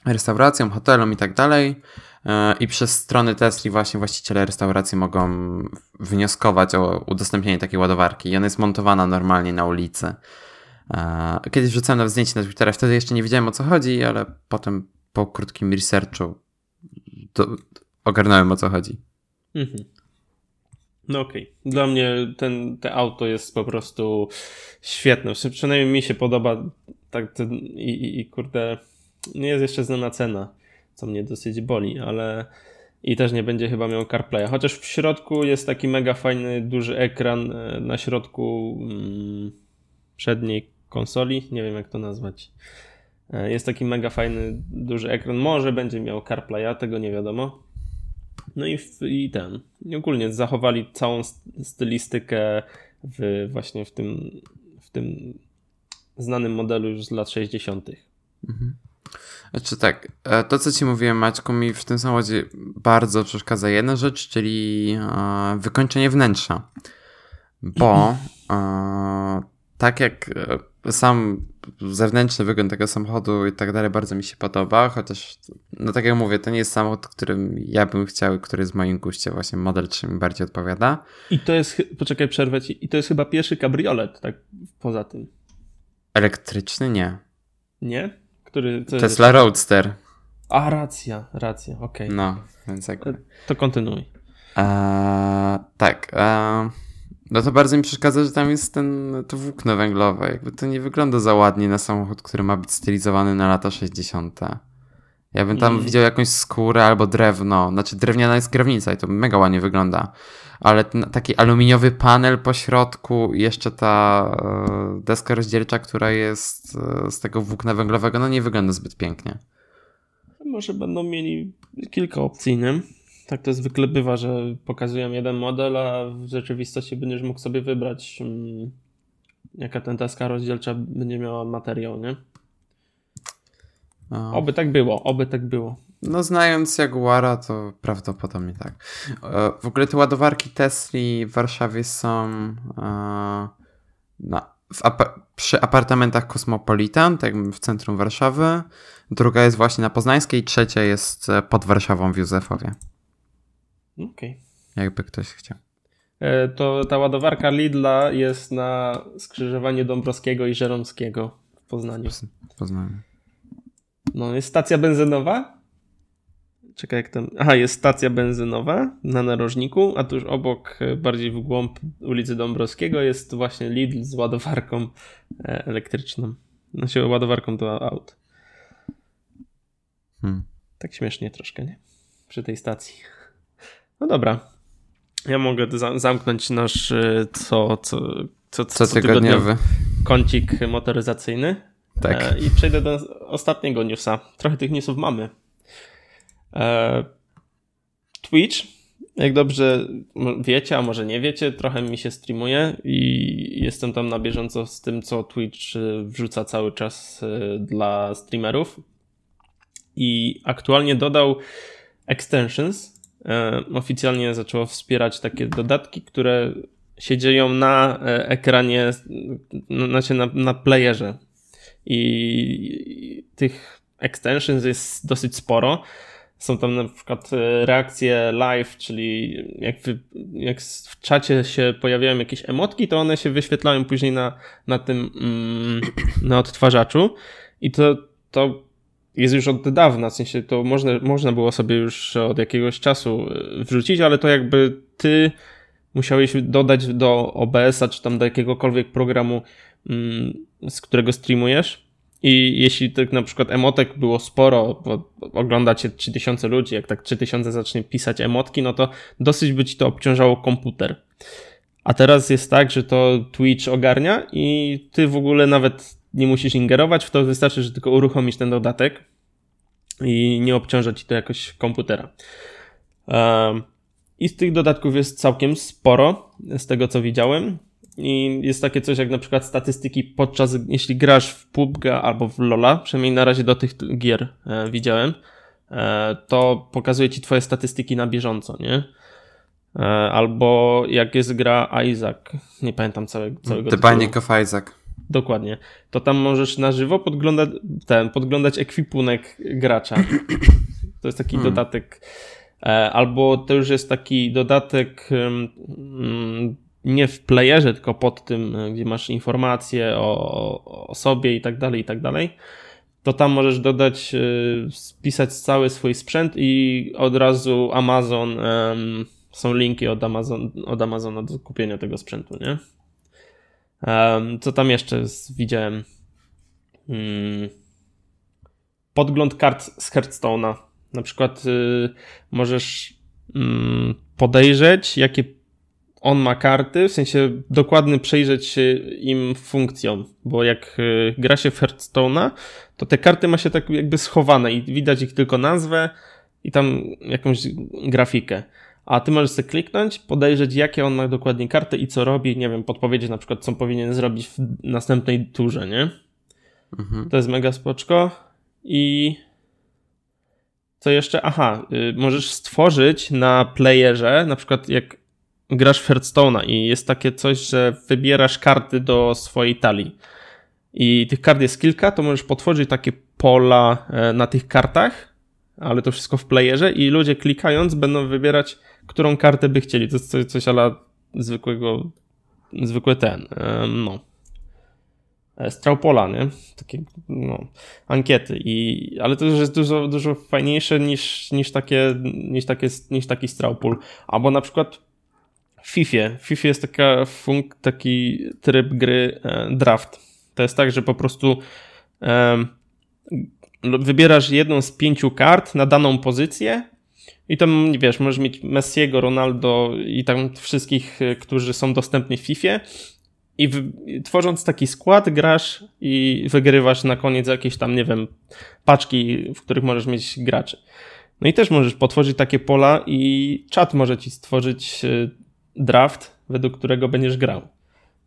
restauracjom, hotelom i tak dalej. I przez strony Tesli właśnie właściciele restauracji mogą wnioskować o udostępnienie takiej ładowarki. I ona jest montowana normalnie na ulicy. Kiedyś wrzucałem na zdjęcie na Twittera, wtedy jeszcze nie wiedziałem o co chodzi, ale potem po krótkim researchu ogarnąłem o co chodzi. Mhm. No okej. Okay. Dla mnie ten, te auto jest po prostu świetne. Przynajmniej mi się podoba tak ten, i, i, i kurde, nie jest jeszcze znana cena, co mnie dosyć boli, ale i też nie będzie chyba miał CarPlaya. Chociaż w środku jest taki mega fajny, duży ekran e, na środku mm, przedniej konsoli. Nie wiem jak to nazwać. E, jest taki mega fajny, duży ekran. Może będzie miał CarPlaya, tego nie wiadomo. No i, i ten. I ogólnie zachowali całą stylistykę w, właśnie w tym, w tym znanym modelu już z lat 60. Mhm. Znaczy tak, e, to co ci mówiłem Maćku, mi w tym samochodzie bardzo przeszkadza jedna rzecz, czyli e, wykończenie wnętrza. Bo e, tak jak sam zewnętrzny wygląd tego samochodu i tak dalej bardzo mi się podoba, chociaż, no tak jak mówię, to nie jest samochód, którym ja bym chciał, który w moim guście, właśnie model 3 mi bardziej odpowiada. I to jest, poczekaj, przerwę ci, i to jest chyba pierwszy kabriolet, tak poza tym. Elektryczny? Nie. Nie? Który, Tesla Roadster. A, racja, racja, okej. Okay. No, więc jak... To kontynuuj. Eee, tak, eee, no to bardzo mi przeszkadza, że tam jest ten, to włókno węglowe. Jakby to nie wygląda za ładnie na samochód, który ma być stylizowany na lata 60. Ja bym tam mm. widział jakąś skórę albo drewno. Znaczy drewniana jest kierownica i to mega ładnie wygląda. Ale ten, taki aluminiowy panel po środku i jeszcze ta e, deska rozdzielcza, która jest e, z tego włókna węglowego, no nie wygląda zbyt pięknie. Może będą mieli kilka opcji, nie? Tak to zwykle bywa, że pokazują jeden model, a w rzeczywistości będziesz mógł sobie wybrać, um, jaka ten deska rozdzielcza będzie miała materiał, nie? A. Oby tak było, oby tak było. No znając Jaguara, to prawdopodobnie tak. E, w ogóle te ładowarki Tesli w Warszawie są e, na, przy apartamentach Cosmopolitan, tak w centrum Warszawy. Druga jest właśnie na Poznańskiej, trzecia jest e, pod Warszawą w Józefowie. Okej. Okay. Jakby ktoś chciał. To ta ładowarka Lidla jest na skrzyżowaniu Dąbrowskiego i Żeromskiego w Poznaniu. W Poznaniu. No, jest stacja benzynowa. Czekaj, jak tam. Aha, jest stacja benzynowa na narożniku, a tuż obok, e, bardziej w głąb ulicy Dąbrowskiego, jest właśnie Lidl z ładowarką e, elektryczną. Znaczy, ładowarką do aut. Hmm. Tak śmiesznie troszkę, nie? Przy tej stacji. No dobra. Ja mogę zamknąć nasz e, co, co, co, co, tygodniowy kącik motoryzacyjny. Tak. E, I przejdę do ostatniego newsa. Trochę tych newsów mamy. E, Twitch, jak dobrze wiecie, a może nie wiecie, trochę mi się streamuje i jestem tam na bieżąco z tym, co Twitch e, wrzuca cały czas dla streamerów. I aktualnie dodał extensions. Oficjalnie zaczęło wspierać takie dodatki, które się dzieją na ekranie, znaczy na, na playerze i tych extensions jest dosyć sporo. Są tam na przykład e, reakcje live, czyli jak, wy, jak w czacie się pojawiają jakieś emotki, to one się wyświetlają później na, na tym, mm, na odtwarzaczu. I to, to jest już od dawna, w sensie to można, można było sobie już od jakiegoś czasu e, wrzucić, ale to jakby ty musiałeś dodać do OBS-a, czy tam do jakiegokolwiek programu Mm, z którego streamujesz. I jeśli tak na przykład emotek było sporo, bo ogląda cię 3000 ludzi, jak tak 3000 zacznie pisać emotki, no to dosyć by ci to obciążało komputer. A teraz jest tak, że to Twitch ogarnia i ty w ogóle nawet nie musisz ingerować w to, wystarczy, że tylko uruchomisz ten dodatek i nie obciąża ci to jakoś komputera. I z tych dodatków jest całkiem sporo, z tego co widziałem. I jest takie coś jak na przykład statystyki podczas, jeśli grasz w PUBG albo w LoLa, przynajmniej na razie do tych gier e, widziałem, e, to pokazuje ci twoje statystyki na bieżąco, nie? E, albo jak jest gra Isaac, nie pamiętam całego, całego The Binding of Isaac. Dokładnie. To tam możesz na żywo podglądać, ten, podglądać ekwipunek gracza. To jest taki hmm. dodatek. E, albo to już jest taki dodatek um, nie w playerze, tylko pod tym, e, gdzie masz informacje o, o sobie i tak dalej, i tak dalej. to tam możesz dodać, spisać cały swój sprzęt i od razu Amazon, są linki od, Amazon, od Amazona do kupienia tego sprzętu, nie? Co tam jeszcze widziałem? Hmm. Podgląd kart z Hearthstone'a. Na przykład y, możesz mm, podejrzeć, jakie on ma karty, w sensie dokładnie przejrzeć się im funkcją, bo jak y, gra się w Hearthstone'a, to te karty ma się tak jakby schowane i widać ich tylko nazwę i tam jakąś grafikę. A ty możesz sobie kliknąć, podejrzeć jakie on ma dokładnie karty i co robi, nie wiem, podpowiedzieć na przykład co powinien zrobić w następnej turze, nie? Mhm. To jest mega spoczko. I co jeszcze? Aha, y, możesz stworzyć na playerze, na przykład jak grasz w Hearthstone'a i jest takie coś, że wybierasz karty do swojej talii i tych kart jest kilka, to możesz potworzyć takie pola e, na tych kartach, ale to wszystko w playerze i ludzie klikając będą wybierać, którą kartę by chcieli. To jest coś, coś ala zwykłego, zwykły ten, no. E, Straupola, nie? Takie, no, ankiety. I, ale to już jest dużo, dużo fajniejsze niż, niż, takie, niż, takie, niż taki Straupol. Albo na przykład w FIFA. W FIFA jest taka funk, taki tryb gry e, draft. To jest tak, że po prostu wybierasz jedną z pięciu kart na daną pozycję i tam, wiesz, możesz mieć Messiego, Ronaldo i tam wszystkich, e, którzy są dostępni w FIFA i w, tworząc taki skład grasz i wygrywasz na koniec jakieś tam, nie wiem, paczki, w których możesz mieć graczy. No i też możesz potworzyć takie pola i czat może ci stworzyć e, draft, według którego będziesz grał.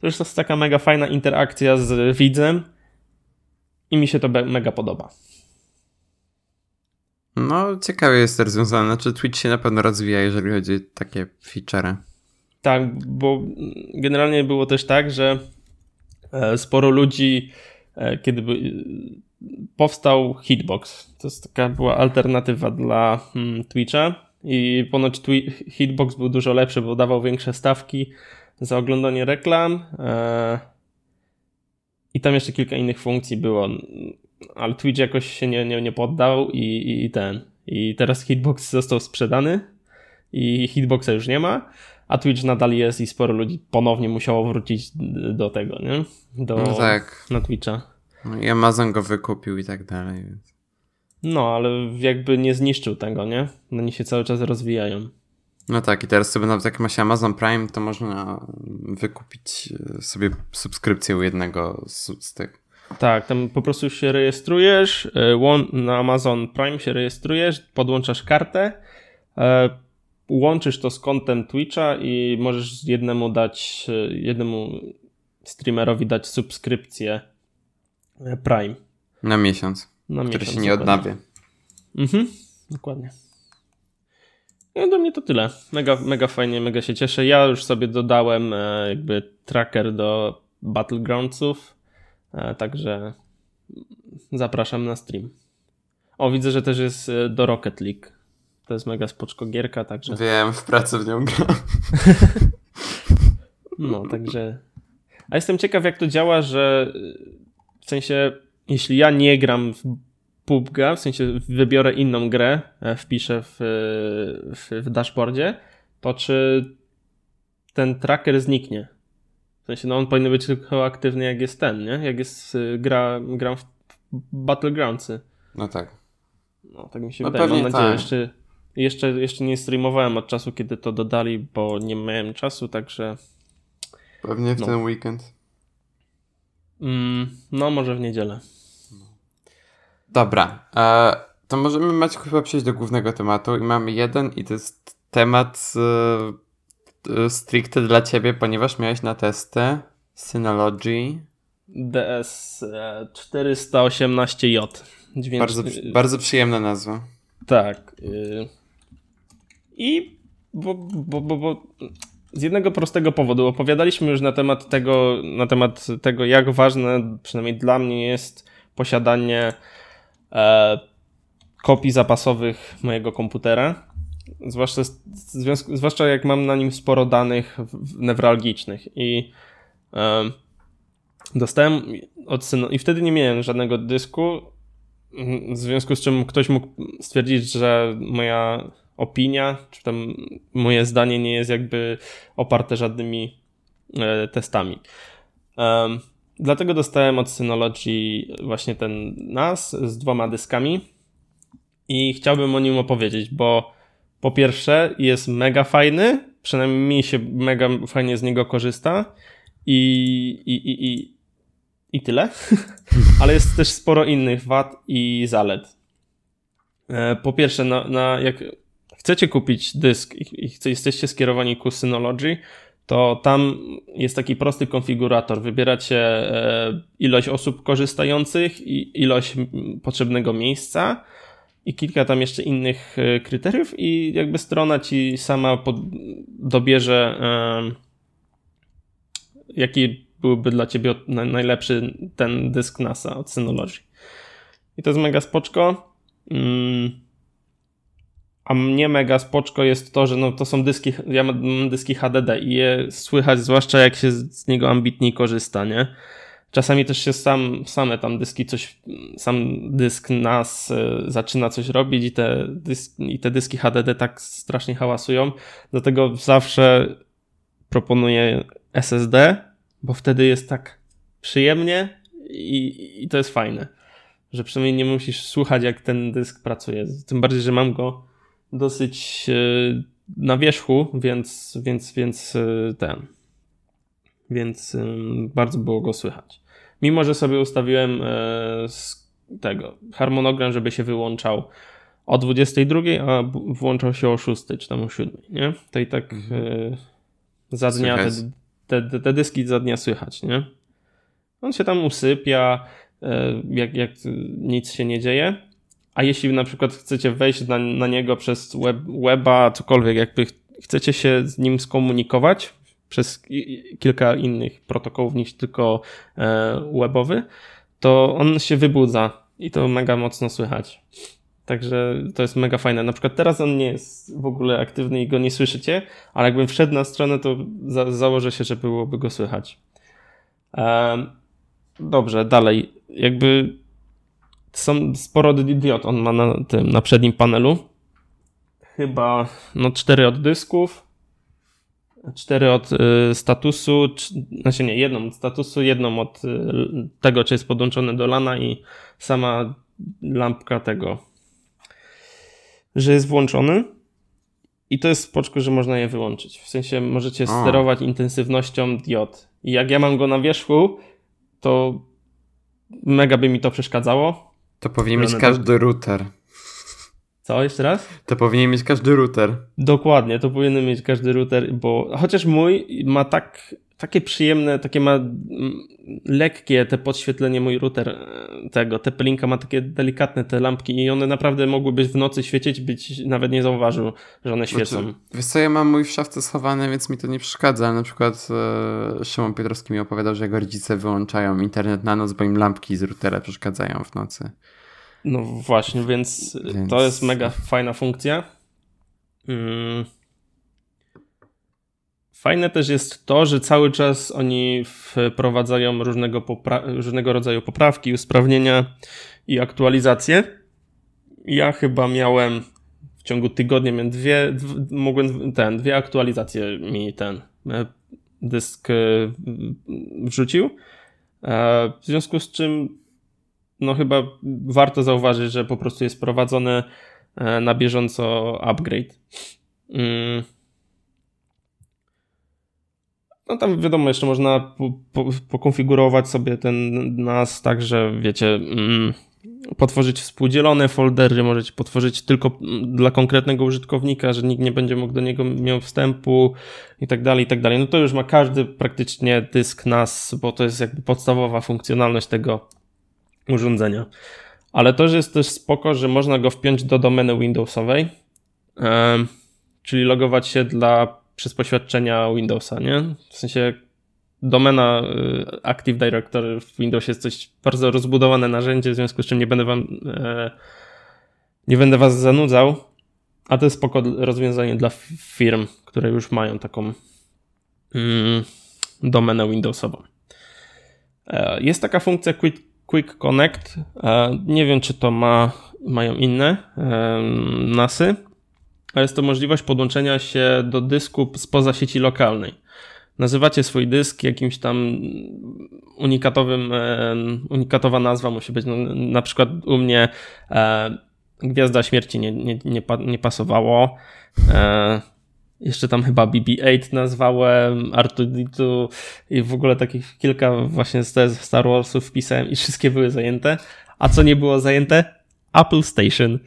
To jest taka mega fajna interakcja z widzem i mi się to mega podoba. No, ciekawie jest to rozwiązane. Znaczy, Twitch się na pewno rozwija, jeżeli chodzi o takie feature. Tak, bo generalnie było też tak, że e, sporo ludzi, e, kiedy powstał Hitbox, to jest taka była alternatywa dla hmm, Twitcha i ponoć Hitbox był dużo lepszy, bo dawał większe stawki za oglądanie reklam e, i tam jeszcze kilka innych funkcji było, ale Twitch jakoś się nie, nie, nie poddał i, i ten. I teraz Hitbox został sprzedany i Hitboxa już nie ma a Twitch nadal jest i sporo ludzi ponownie musiało wrócić do tego, nie? Do, no tak. Na Twitcha. No I Amazon go wykupił i tak dalej. Więc... No, ale jakby nie zniszczył tego, nie? Oni się cały czas rozwijają. No tak, i teraz sobie nawet jak ma się Amazon Prime, to można wykupić e, sobie subskrypcję u jednego z, z tych. Tak, tam po prostu się rejestrujesz, e, na Amazon Prime się rejestrujesz, podłączasz kartę, e, łączysz to z kontem Twitcha i możesz jednemu dać, jednemu streamerowi dać subskrypcję e, Prime. Na miesiąc. Na który miesiąc, się nie odnawia. Mhm, dokładnie. No do mnie to tyle. Mega, mega fajnie, mega się cieszę. Ja już sobie dodałem e, jakby tracker do Battlegroundsów, e, także zapraszam na stream. O, widzę, że też jest do Rocket League. To jest mega spoczko gierka, także... Wiem, w pracy w nią gram. no, także... A jestem ciekaw, jak to działa, że w sensie, jeśli ja nie gram w PUBG, w sensie wybiorę inną grę, e, wpiszę w, w, w dashboardzie, to czy ten tracker zniknie? Sensie, no on powinien być tylko aktywny jak jest ten, nie? Jak jest y, gra, gram w Battlegroundsy. No tak. No, tak mi się no wydaje. Mam nadzieję, tak. jeszcze, jeszcze, jeszcze nie streamowałem od czasu, kiedy to dodali, bo nie miałem czasu, także. Pewnie w no. ten weekend. Mm, no, może w niedzielę. Dobra. E, to możemy mać chyba przejść do głównego tematu. I mamy jeden, i to jest temat e, stricte dla ciebie, ponieważ miałeś na testy Synology DS 418J. Dźwięk... Bardzo, bardzo przyjemna nazwa. Tak. Y, I bo, bo, bo, bo z jednego prostego powodu opowiadaliśmy już na temat tego, na temat tego jak ważne, przynajmniej dla mnie jest posiadanie e, kopii zapasowych mojego komputera. Zwłaszcza, zwłaszcza jak mam na nim sporo danych newralgicznych i dostałem od synu, i wtedy nie miałem żadnego dysku w związku z czym ktoś mógł stwierdzić, że moja opinia, czy tam moje zdanie nie jest jakby oparte żadnymi e, testami. Dlatego dostałem od Synology właśnie ten NAS z dwoma dyskami i chciałbym o nim opowiedzieć, bo po pierwsze jest mega fajny, przynajmniej mi się mega fajnie z niego korzysta i, i, i, i, i tyle, ale jest też sporo innych wad i zalet. E, po pierwsze, na, na jak chcecie kupić dysk i, i jesteście skierowani ku Synology, to tam jest taki prosty konfigurator. Wybieracie e, ilość osób korzystających i ilość potrzebnego miejsca i kilka tam jeszcze innych e, kryteriów i jakby strona ci sama pod, dobierze jaki byłby dla ciebie najlepszy ten dysk NASA od Synology. I to jest mega spoczko. Mm. A mnie mega spoczko jest to, że no to są dyski, ja mam dyski HDD i je słychać, zwłaszcza jak się z niego ambitnie korzysta, nie? Czasami też się sam, same tam dyski coś, sam dysk NAS y, zaczyna coś robić i te, dysk, i te dyski HDD tak strasznie hałasują. Dlatego zawsze proponuję SSD, bo wtedy jest tak przyjemnie i, i to jest fajne, że przynajmniej nie musisz słuchać jak ten dysk pracuje. Tym bardziej, że mam go dosyć y, na wierzchu, więc, więc, więc y, ten. Więc bardzo było go słychać. Mimo, że sobie ustawiłem e, tego harmonogram, żeby się wyłączał o 22, a włączał się o 6 czy tam o 7, nie? To i tak mhm. E, za dnia te, te, te, dyski za dnia słychać, nie? On się tam usypia, e, jak, jak nic się nie dzieje. A jeśli na przykład chcecie wejść na, na niego przez web, weba, cokolwiek, jakby chcecie się z nim skomunikować, przez kilka innych protokołów niż tylko e, webowy, to on się wybudza i to mega mocno słychać. Także to jest mega fajne. Na przykład teraz on nie jest w ogóle aktywny i go nie słyszycie, ale jakbym wszedł na stronę, to za założę się, że byłoby go słychać. Dobrze, dalej. Jakby są sporo diod on ma na tym, na przednim panelu. Chyba no cztery od dysków, cztery od y, statusu, znaczy nie, jedną od statusu, jedną od y, tego, czy jest podłączone do LANa i sama lampka tego, że jest włączony. I to jest spoczko, że można je wyłączyć. W sensie możecie sterować intensywnością diod. I jak ja mam go na wierzchu, to mega by mi to przeszkadzało. To powinien mieć każdy router. Co, jeszcze raz? To powinien mieć każdy router. Dokładnie, to powinien mieć każdy router, bo chociaż mój ma tak, takie przyjemne, takie ma lekkie te podświetlenie, mój router e, tego, te pelinka ma takie delikatne te lampki i one naprawdę mogłyby w nocy świecić, być nawet nie zauważył, że one świecą. Znaczy, wiesz co, ja mam mój w szafce schowany, więc mi to nie przeszkadza. Na przykład e, Szymon Piotrowski mi opowiadał, że jego rodzice wyłączają internet na noc, bo im lampki z routera przeszkadzają w nocy. No właśnie, więc, więc... to jest mega fajna funkcja. Hmm. Fajne też jest to, że cały czas oni wprowadzają różnego, różnego rodzaju poprawki, usprawnienia i aktualizacje. Ja chyba miałem w ciągu tygodnia miałem dwie, mogłem ten, dwie aktualizacje mi ten e, dysk e, wrzucił. E, w związku z czym no chyba warto zauważyć, że po prostu jest prowadzony e, na bieżąco upgrade. Mm. No tam wiadomo, jeszcze można po, po, pokonfigurować sobie ten NAS tak, że wiecie, mm, potworzyć współdzielone foldery, możecie potworzyć tylko dla konkretnego użytkownika, że nikt nie będzie mógł do niego miał wstępu i tak dalej, i tak dalej. No to już ma każdy praktycznie dysk NAS, bo to jest jakby podstawowa funkcjonalność tego urządzenia. Ale to jest też spoko, że można go wpiąć do domeny Windowsowej, czyli logować się dla, przez poświadczenia Windowsa, nie? W sensie domena y, Active Directory w Windowsie jest coś bardzo rozbudowane narzędzie, w związku z czym nie będę wam e, nie będę was zanudzał, a to jest spoko rozwiązanie dla firm, które już mają taką mm, domenę Windowsową. E, jest taka funkcja Quick Quick Connect. Nie wiem, czy to ma, mają inne NASy, ale jest to możliwość podłączenia się do dysku spoza sieci lokalnej. Nazywacie swój dysk jakimś tam unikatowym, unikatowa nazwa musi być. No, na przykład u mnie e, Gwiazda Śmierci nie, nie, nie, nie pasowało. Jeszcze tam chyba BB-8 nazwałem, Artuditu i w ogóle takich kilka właśnie z Star Warsów wpisałem i wszystkie były zajęte. A co nie było zajęte? Apple Station.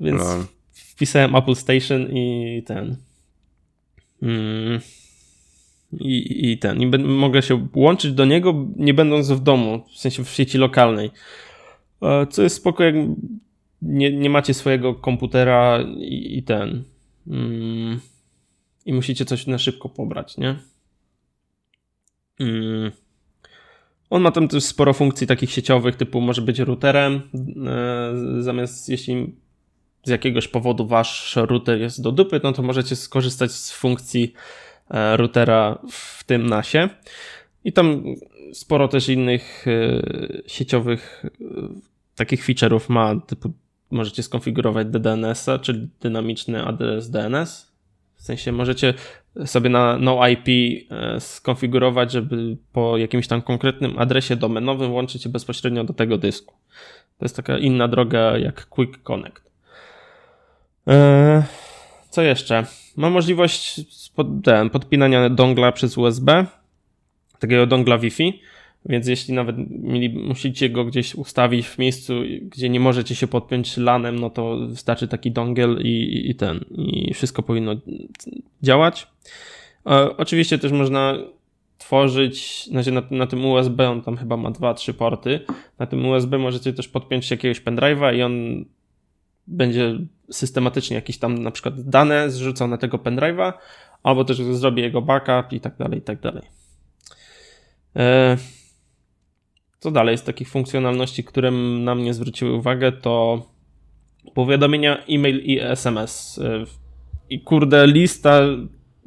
Więc no. wpisałem Apple Station i ten. Mm, i, I ten. I mogę się łączyć do niego, nie będąc w domu, w sensie w sieci lokalnej. E, co jest spoko, jak nie, nie macie swojego komputera i, i ten. Mm, I musicie coś na szybko pobrać, nie? Mm. On ma tam też sporo funkcji takich sieciowych, typu może być routerem, e, zamiast jeśli z jakiegoś powodu wasz router jest do dupy, no to możecie skorzystać z funkcji e, routera w tym NASie. I tam sporo też innych e, sieciowych takich feature'ów ma, typu możecie skonfigurować DDNS-a, czyli dynamiczny adres DNS. W sensie możecie sobie na NoIP e, skonfigurować, żeby po jakimś tam konkretnym adresie domenowym łączyć się bezpośrednio do tego dysku. To jest taka inna droga jak Quick Connect. E, co jeszcze? Ma możliwość podpinania dongla przez USB, takiego dongla Wi-Fi. Więc jeśli nawet mieli, musicie go gdzieś ustawić w miejscu, gdzie nie możecie się podpiąć lanem, no to wystarczy taki dongle i, i ten. I wszystko powinno działać. E, oczywiście też można tworzyć, znaczy na, na tym USB on tam chyba ma dwa, trzy porty. Na tym USB możecie też podpiąć jakiegoś pendrive'a i on będzie systematycznie jakieś tam na przykład dane zrzucał na tego pendrive'a, albo też zrobi jego backup i tak dalej, i tak dalej. E, co dalej z takich funkcjonalności, które na mnie zwróciły uwagę, to powiadomienia e-mail i SMS. I kurde, lista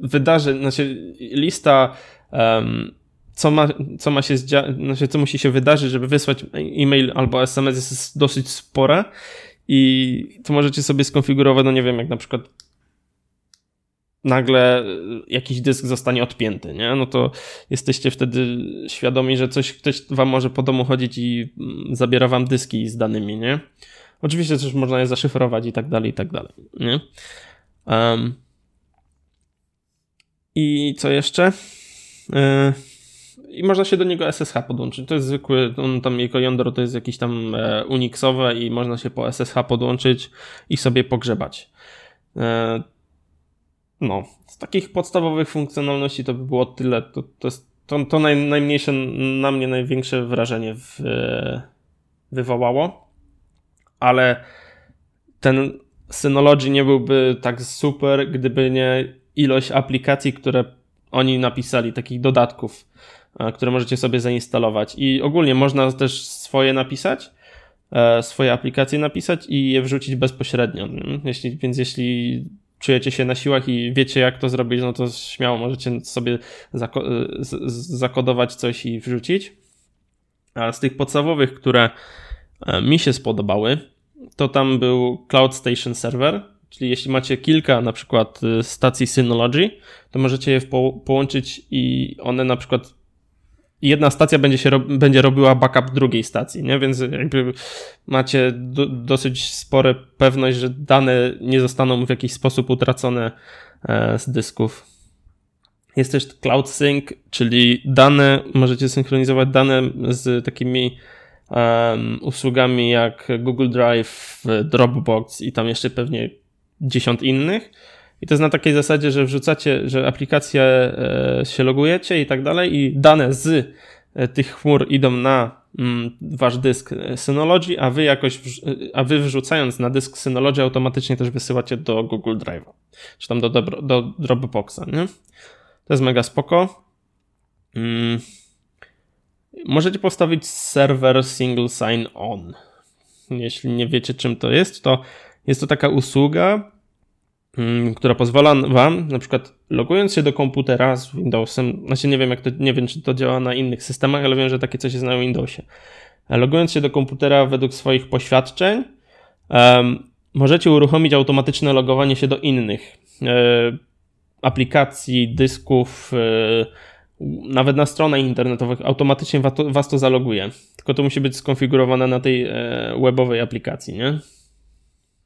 wydarzeń, znaczy lista um, co ma, co ma się znaczy co musi się wydarzyć, żeby wysłać e-mail albo SMS jest dosyć spore i to możecie sobie skonfigurować, no nie wiem, jak na przykład nagle jakiś dysk zostanie odpięty, nie? No to jesteście wtedy świadomi, że coś, ktoś wam może po domu chodzić i mm, zabiera wam dyski z danymi, nie? Oczywiście też można je zaszyfrować i tak dalej, i tak dalej, nie? Um, I co jeszcze? Yy, I można się do niego SSH podłączyć. To jest zwykły, on tam jego jądro to jest jakieś tam e, Unixowe i można się po SSH podłączyć i sobie pogrzebać. E, no, z takich podstawowych funkcjonalności to by było tyle. To, to jest to, to naj, najmniejsze, na mnie największe wrażenie w, wywołało. Ale ten Synology nie byłby tak super, gdyby nie ilość aplikacji, które oni napisali, takich dodatków, e, które możecie sobie zainstalować. I ogólnie można też swoje napisać, e, swoje aplikacje napisać i je wrzucić bezpośrednio. Jeśli, więc jeśli czujecie się na siłach i wiecie, jak to zrobić, no to śmiało możecie sobie zako zakodować coś i wrzucić. A z tych podstawowych, które e, mi się spodobały, to tam był Cloud Station Server, czyli jeśli macie kilka na przykład e, stacji Synology, to możecie je po połączyć i one na przykład jedna stacja będzie, się będzie robiła backup drugiej stacji, nie? Więc jakby macie do, dosyć spore pewność, że dane nie zostaną w jakiś sposób utracone e, z dysków. Jest też Cloud Sync, czyli dane, możecie synchronizować dane z takimi um, usługami jak Google Drive, Dropbox i tam jeszcze pewnie dziesiąt innych i to jest na takiej zasadzie, że wrzucacie, że aplikację e, się logujecie i tak dalej i dane z e, tych chmur idą na mm, wasz dysk e, Synology, a wy jakoś, a wy wrzucając na dysk Synology automatycznie też wysyłacie do Google Drive, czy tam do, do, Dropboxa, nie? To jest mega spoko. Mm. Możecie postawić serwer single sign on. Jeśli nie wiecie czym to jest, to jest to taka usługa, która pozwala wam, na przykład logując się do komputera z Windowsem, znaczy nie wiem jak to, nie wiem czy to działa na innych systemach, ale wiem, że takie coś jest na Windowsie. Logując się do komputera według swoich poświadczeń, um, możecie uruchomić automatyczne logowanie się do innych e, aplikacji, dysków, e, nawet na stronach internetowych automatycznie was to zaloguje. Tylko to musi być skonfigurowane na tej e, webowej aplikacji, nie?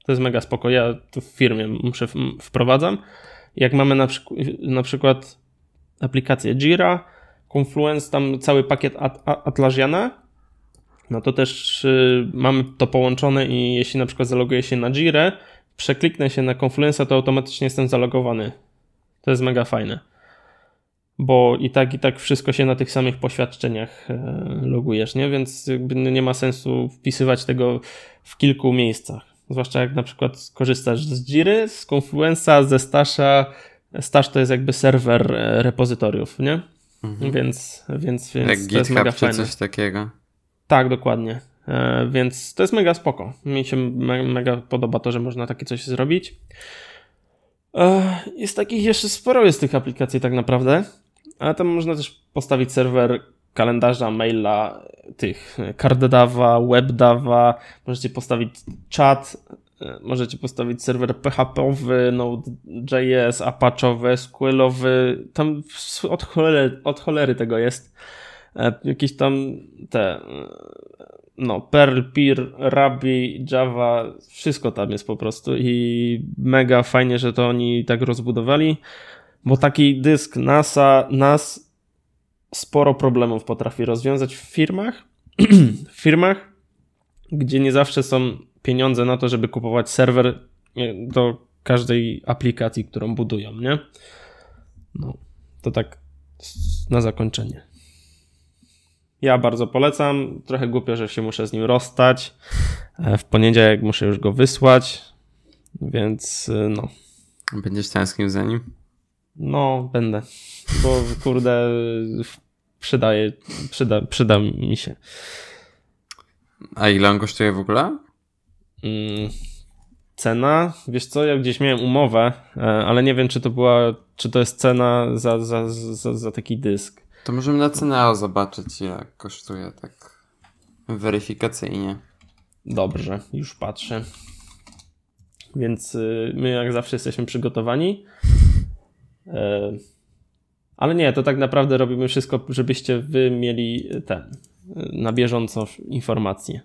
To jest mega spoko. Ja to w firmie muszę wprowadzam. Jak mamy na, na przykład aplikację Jira, Confluence, tam cały pakiet At Atlassiana, no to też y, mamy to połączone i jeśli na przykład zaloguję się na Jirę, przekliknę się na Confluence'a, to automatycznie jestem zalogowany. To jest mega fajne. Bo i tak, i tak wszystko się na tych samych poświadczeniach e, logujesz, nie? Więc nie ma sensu wpisywać tego w kilku miejscach. Zwłaszcza jak na przykład korzystasz z Jiry, z Confluence'a, ze Stasha. Stash to jest jakby serwer e, repozytoriów, nie? Mhm. Więc, więc, więc jak to jest mega czy fajne. coś takiego. Tak, dokładnie. E, więc to jest mega spoko. Mi się me mega podoba to, że można takie coś zrobić. E, jest takich jeszcze sporo jest tych aplikacji tak naprawdę, ale tam można też postawić serwer kalendarza, maila, tych CardDava, WebDava, możecie postawić czat, e, możecie postawić serwer PHP-owy, Node.js, Apache'owy, SQL-owy, tam od cholery, od cholery tego jest. E, jakieś tam te no, Perl, Pir, Ruby, Java, wszystko tam jest po prostu i mega fajnie, że to oni tak rozbudowali, bo taki dysk NASA, NAS sporo problemów potrafi rozwiązać w firmach, w firmach, gdzie nie zawsze są pieniądze na to, żeby kupować serwer do każdej aplikacji, którą budują, nie? No, to tak na zakończenie. Ja bardzo polecam. Trochę głupio, że się muszę z nim rozstać. E, w poniedziałek muszę już go wysłać, więc e, no. Będziesz tęsknił za nim? No, będę, bo kurde przydaje, przyda, przyda mi się. A ile on kosztuje w ogóle? Mm, cena, wiesz co, ja gdzieś miałem umowę, e, ale nie wiem, czy to była, czy to jest cena za, za, za, za taki dysk. To możemy na Ceneo zobaczyć, jak kosztuje tak weryfikacyjnie. Dobrze, już patrzę. Więc y, my jak zawsze jesteśmy przygotowani. E, ale nie, to tak naprawdę robimy wszystko, żebyście wy mieli ten na bieżąco informacje.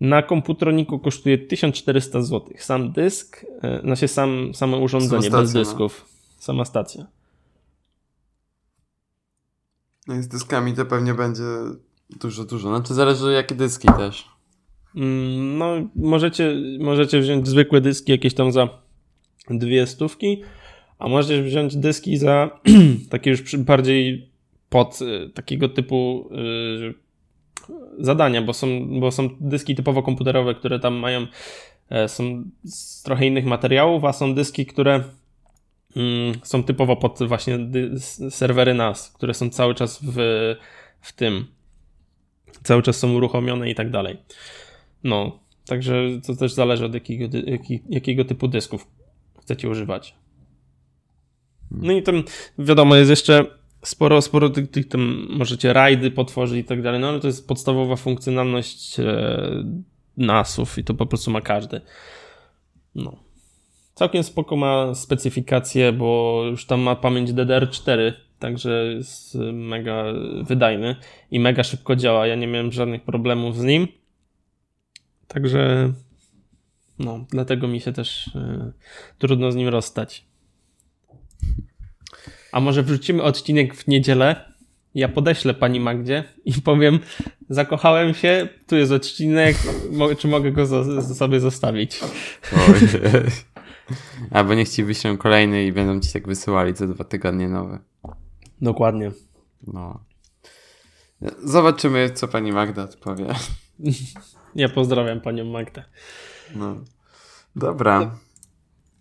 Na komputroniku kosztuje 1400 zł. Sam dysk, e, znaczy sam, same urządzenie bez no. dysków. Sama stacja. No i z dyskami to pewnie będzie dużo, dużo. Znaczy zależy jakie dyski też. Mm, no, możecie, możecie wziąć zwykłe dyski jakieś tam za dwie stówki, a możecie wziąć dyski za takie już bardziej pod y, takiego typu y, zadania, bo są, bo są dyski typowo komputerowe, które tam mają e, są z trochę innych materiałów, a są dyski, które Mm, są typowo pod właśnie serwery NAS, które są cały czas w, w tym. Cały czas są uruchomione i tak dalej. No, także to też zależy od jakiego, jakiego typu dysków chcecie używać. No i tam wiadomo, jest jeszcze sporo, sporo tych, tych tam możecie rajdy potworzyć i tak dalej, no ale to jest podstawowa funkcjonalność e, NASów i to po prostu ma każdy. No. Całkiem spoko ma specyfikację, bo już tam ma pamięć DDR4, także jest mega wydajny i mega szybko działa. Ja nie miałem żadnych problemów z nim. Także no, dlatego mi się też y, trudno z nim rozstać. A może wrzucimy odcinek w niedzielę? Ja podeślę pani Magdzie i powiem, zakochałem się, tu jest odcinek, czy mogę go sobie zostawić? Albo niech ci wyślą kolejny i będą ci tak wysyłali co dwa tygodnie nowe. Dokładnie. No. Zobaczymy, co pani Magda odpowie. Ja pozdrawiam panią Magdę. No. Dobra.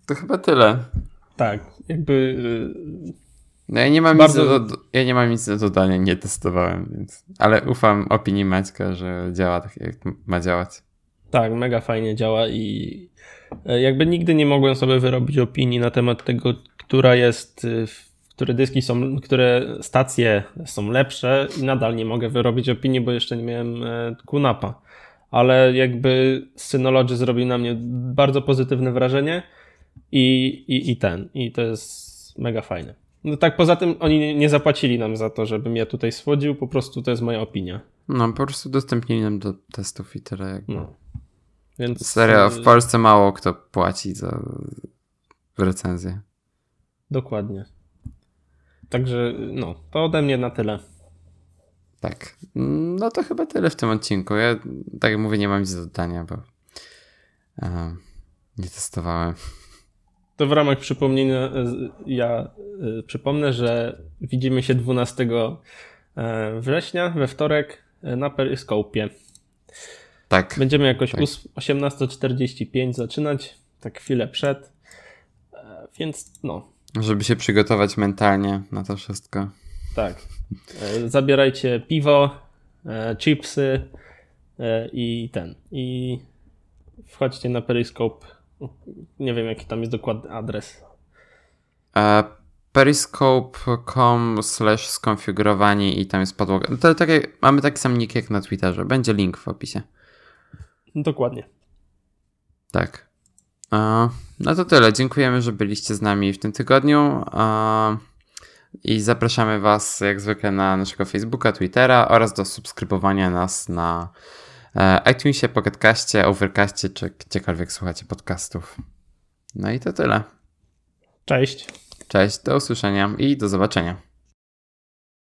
To chyba tyle. Tak, jakby. Y, no ja nie mam bardzo... nic do, ja nie mam nic do dodania, nie testowałem, więc. Ale ufam opinii Maćka, że działa tak, jak ma działać. Tak, mega fajnie działa i E, jakby nigdy nie mogłem sobie wyrobić opinii na temat tego, która jest, y, które dyski są, które stacje są lepsze i nadal nie mogę wyrobić opinii, bo jeszcze nie miałem kunapa. Ale jakby Synology zrobił na mnie bardzo pozytywne wrażenie i, i, i ten. I to jest mega fajne. No tak, poza tym oni nie zapłacili nam za to, żebym ja tutaj słodził, po prostu to jest moja opinia. No, po prostu udostępnili nam do testów i tyle. Jakby. No. Więc... Serio, w Polsce mało kto płaci za recenzję. Dokładnie. Także, no, to ode mnie na tyle. Tak. No to chyba tyle w tym odcinku. Ja, tak jak mówię, nie mam nic do dodania, bo uh, nie testowałem. To w ramach przypomnienia e, ja y, przypomnę, że widzimy się 12 e, września we wtorek na Peryskopie. Tak. Będziemy jakoś tak. 18.45 zaczynać, tak chwilę przed. Więc no. Żeby się przygotować mentalnie na to wszystko. Tak. Zabierajcie piwo, chipsy i ten. I wchodźcie na Periscope nie wiem, jaki tam jest dokładny adres. E, periscope.com slash skonfigurowanie i tam jest podłoga. No to mamy taki sam nick jak na Twitterze. Będzie link w opisie. Dokładnie. Tak. E, no to tyle. Dziękujemy, że byliście z nami w tym tygodniu. E, I zapraszamy Was jak zwykle na naszego Facebooka, Twittera oraz do subskrybowania nas na iTunesie, Pocketcaście, Overcastie czy gdziekolwiek słuchacie podcastów. No i to tyle. Cześć. Cześć, do usłyszenia i do zobaczenia.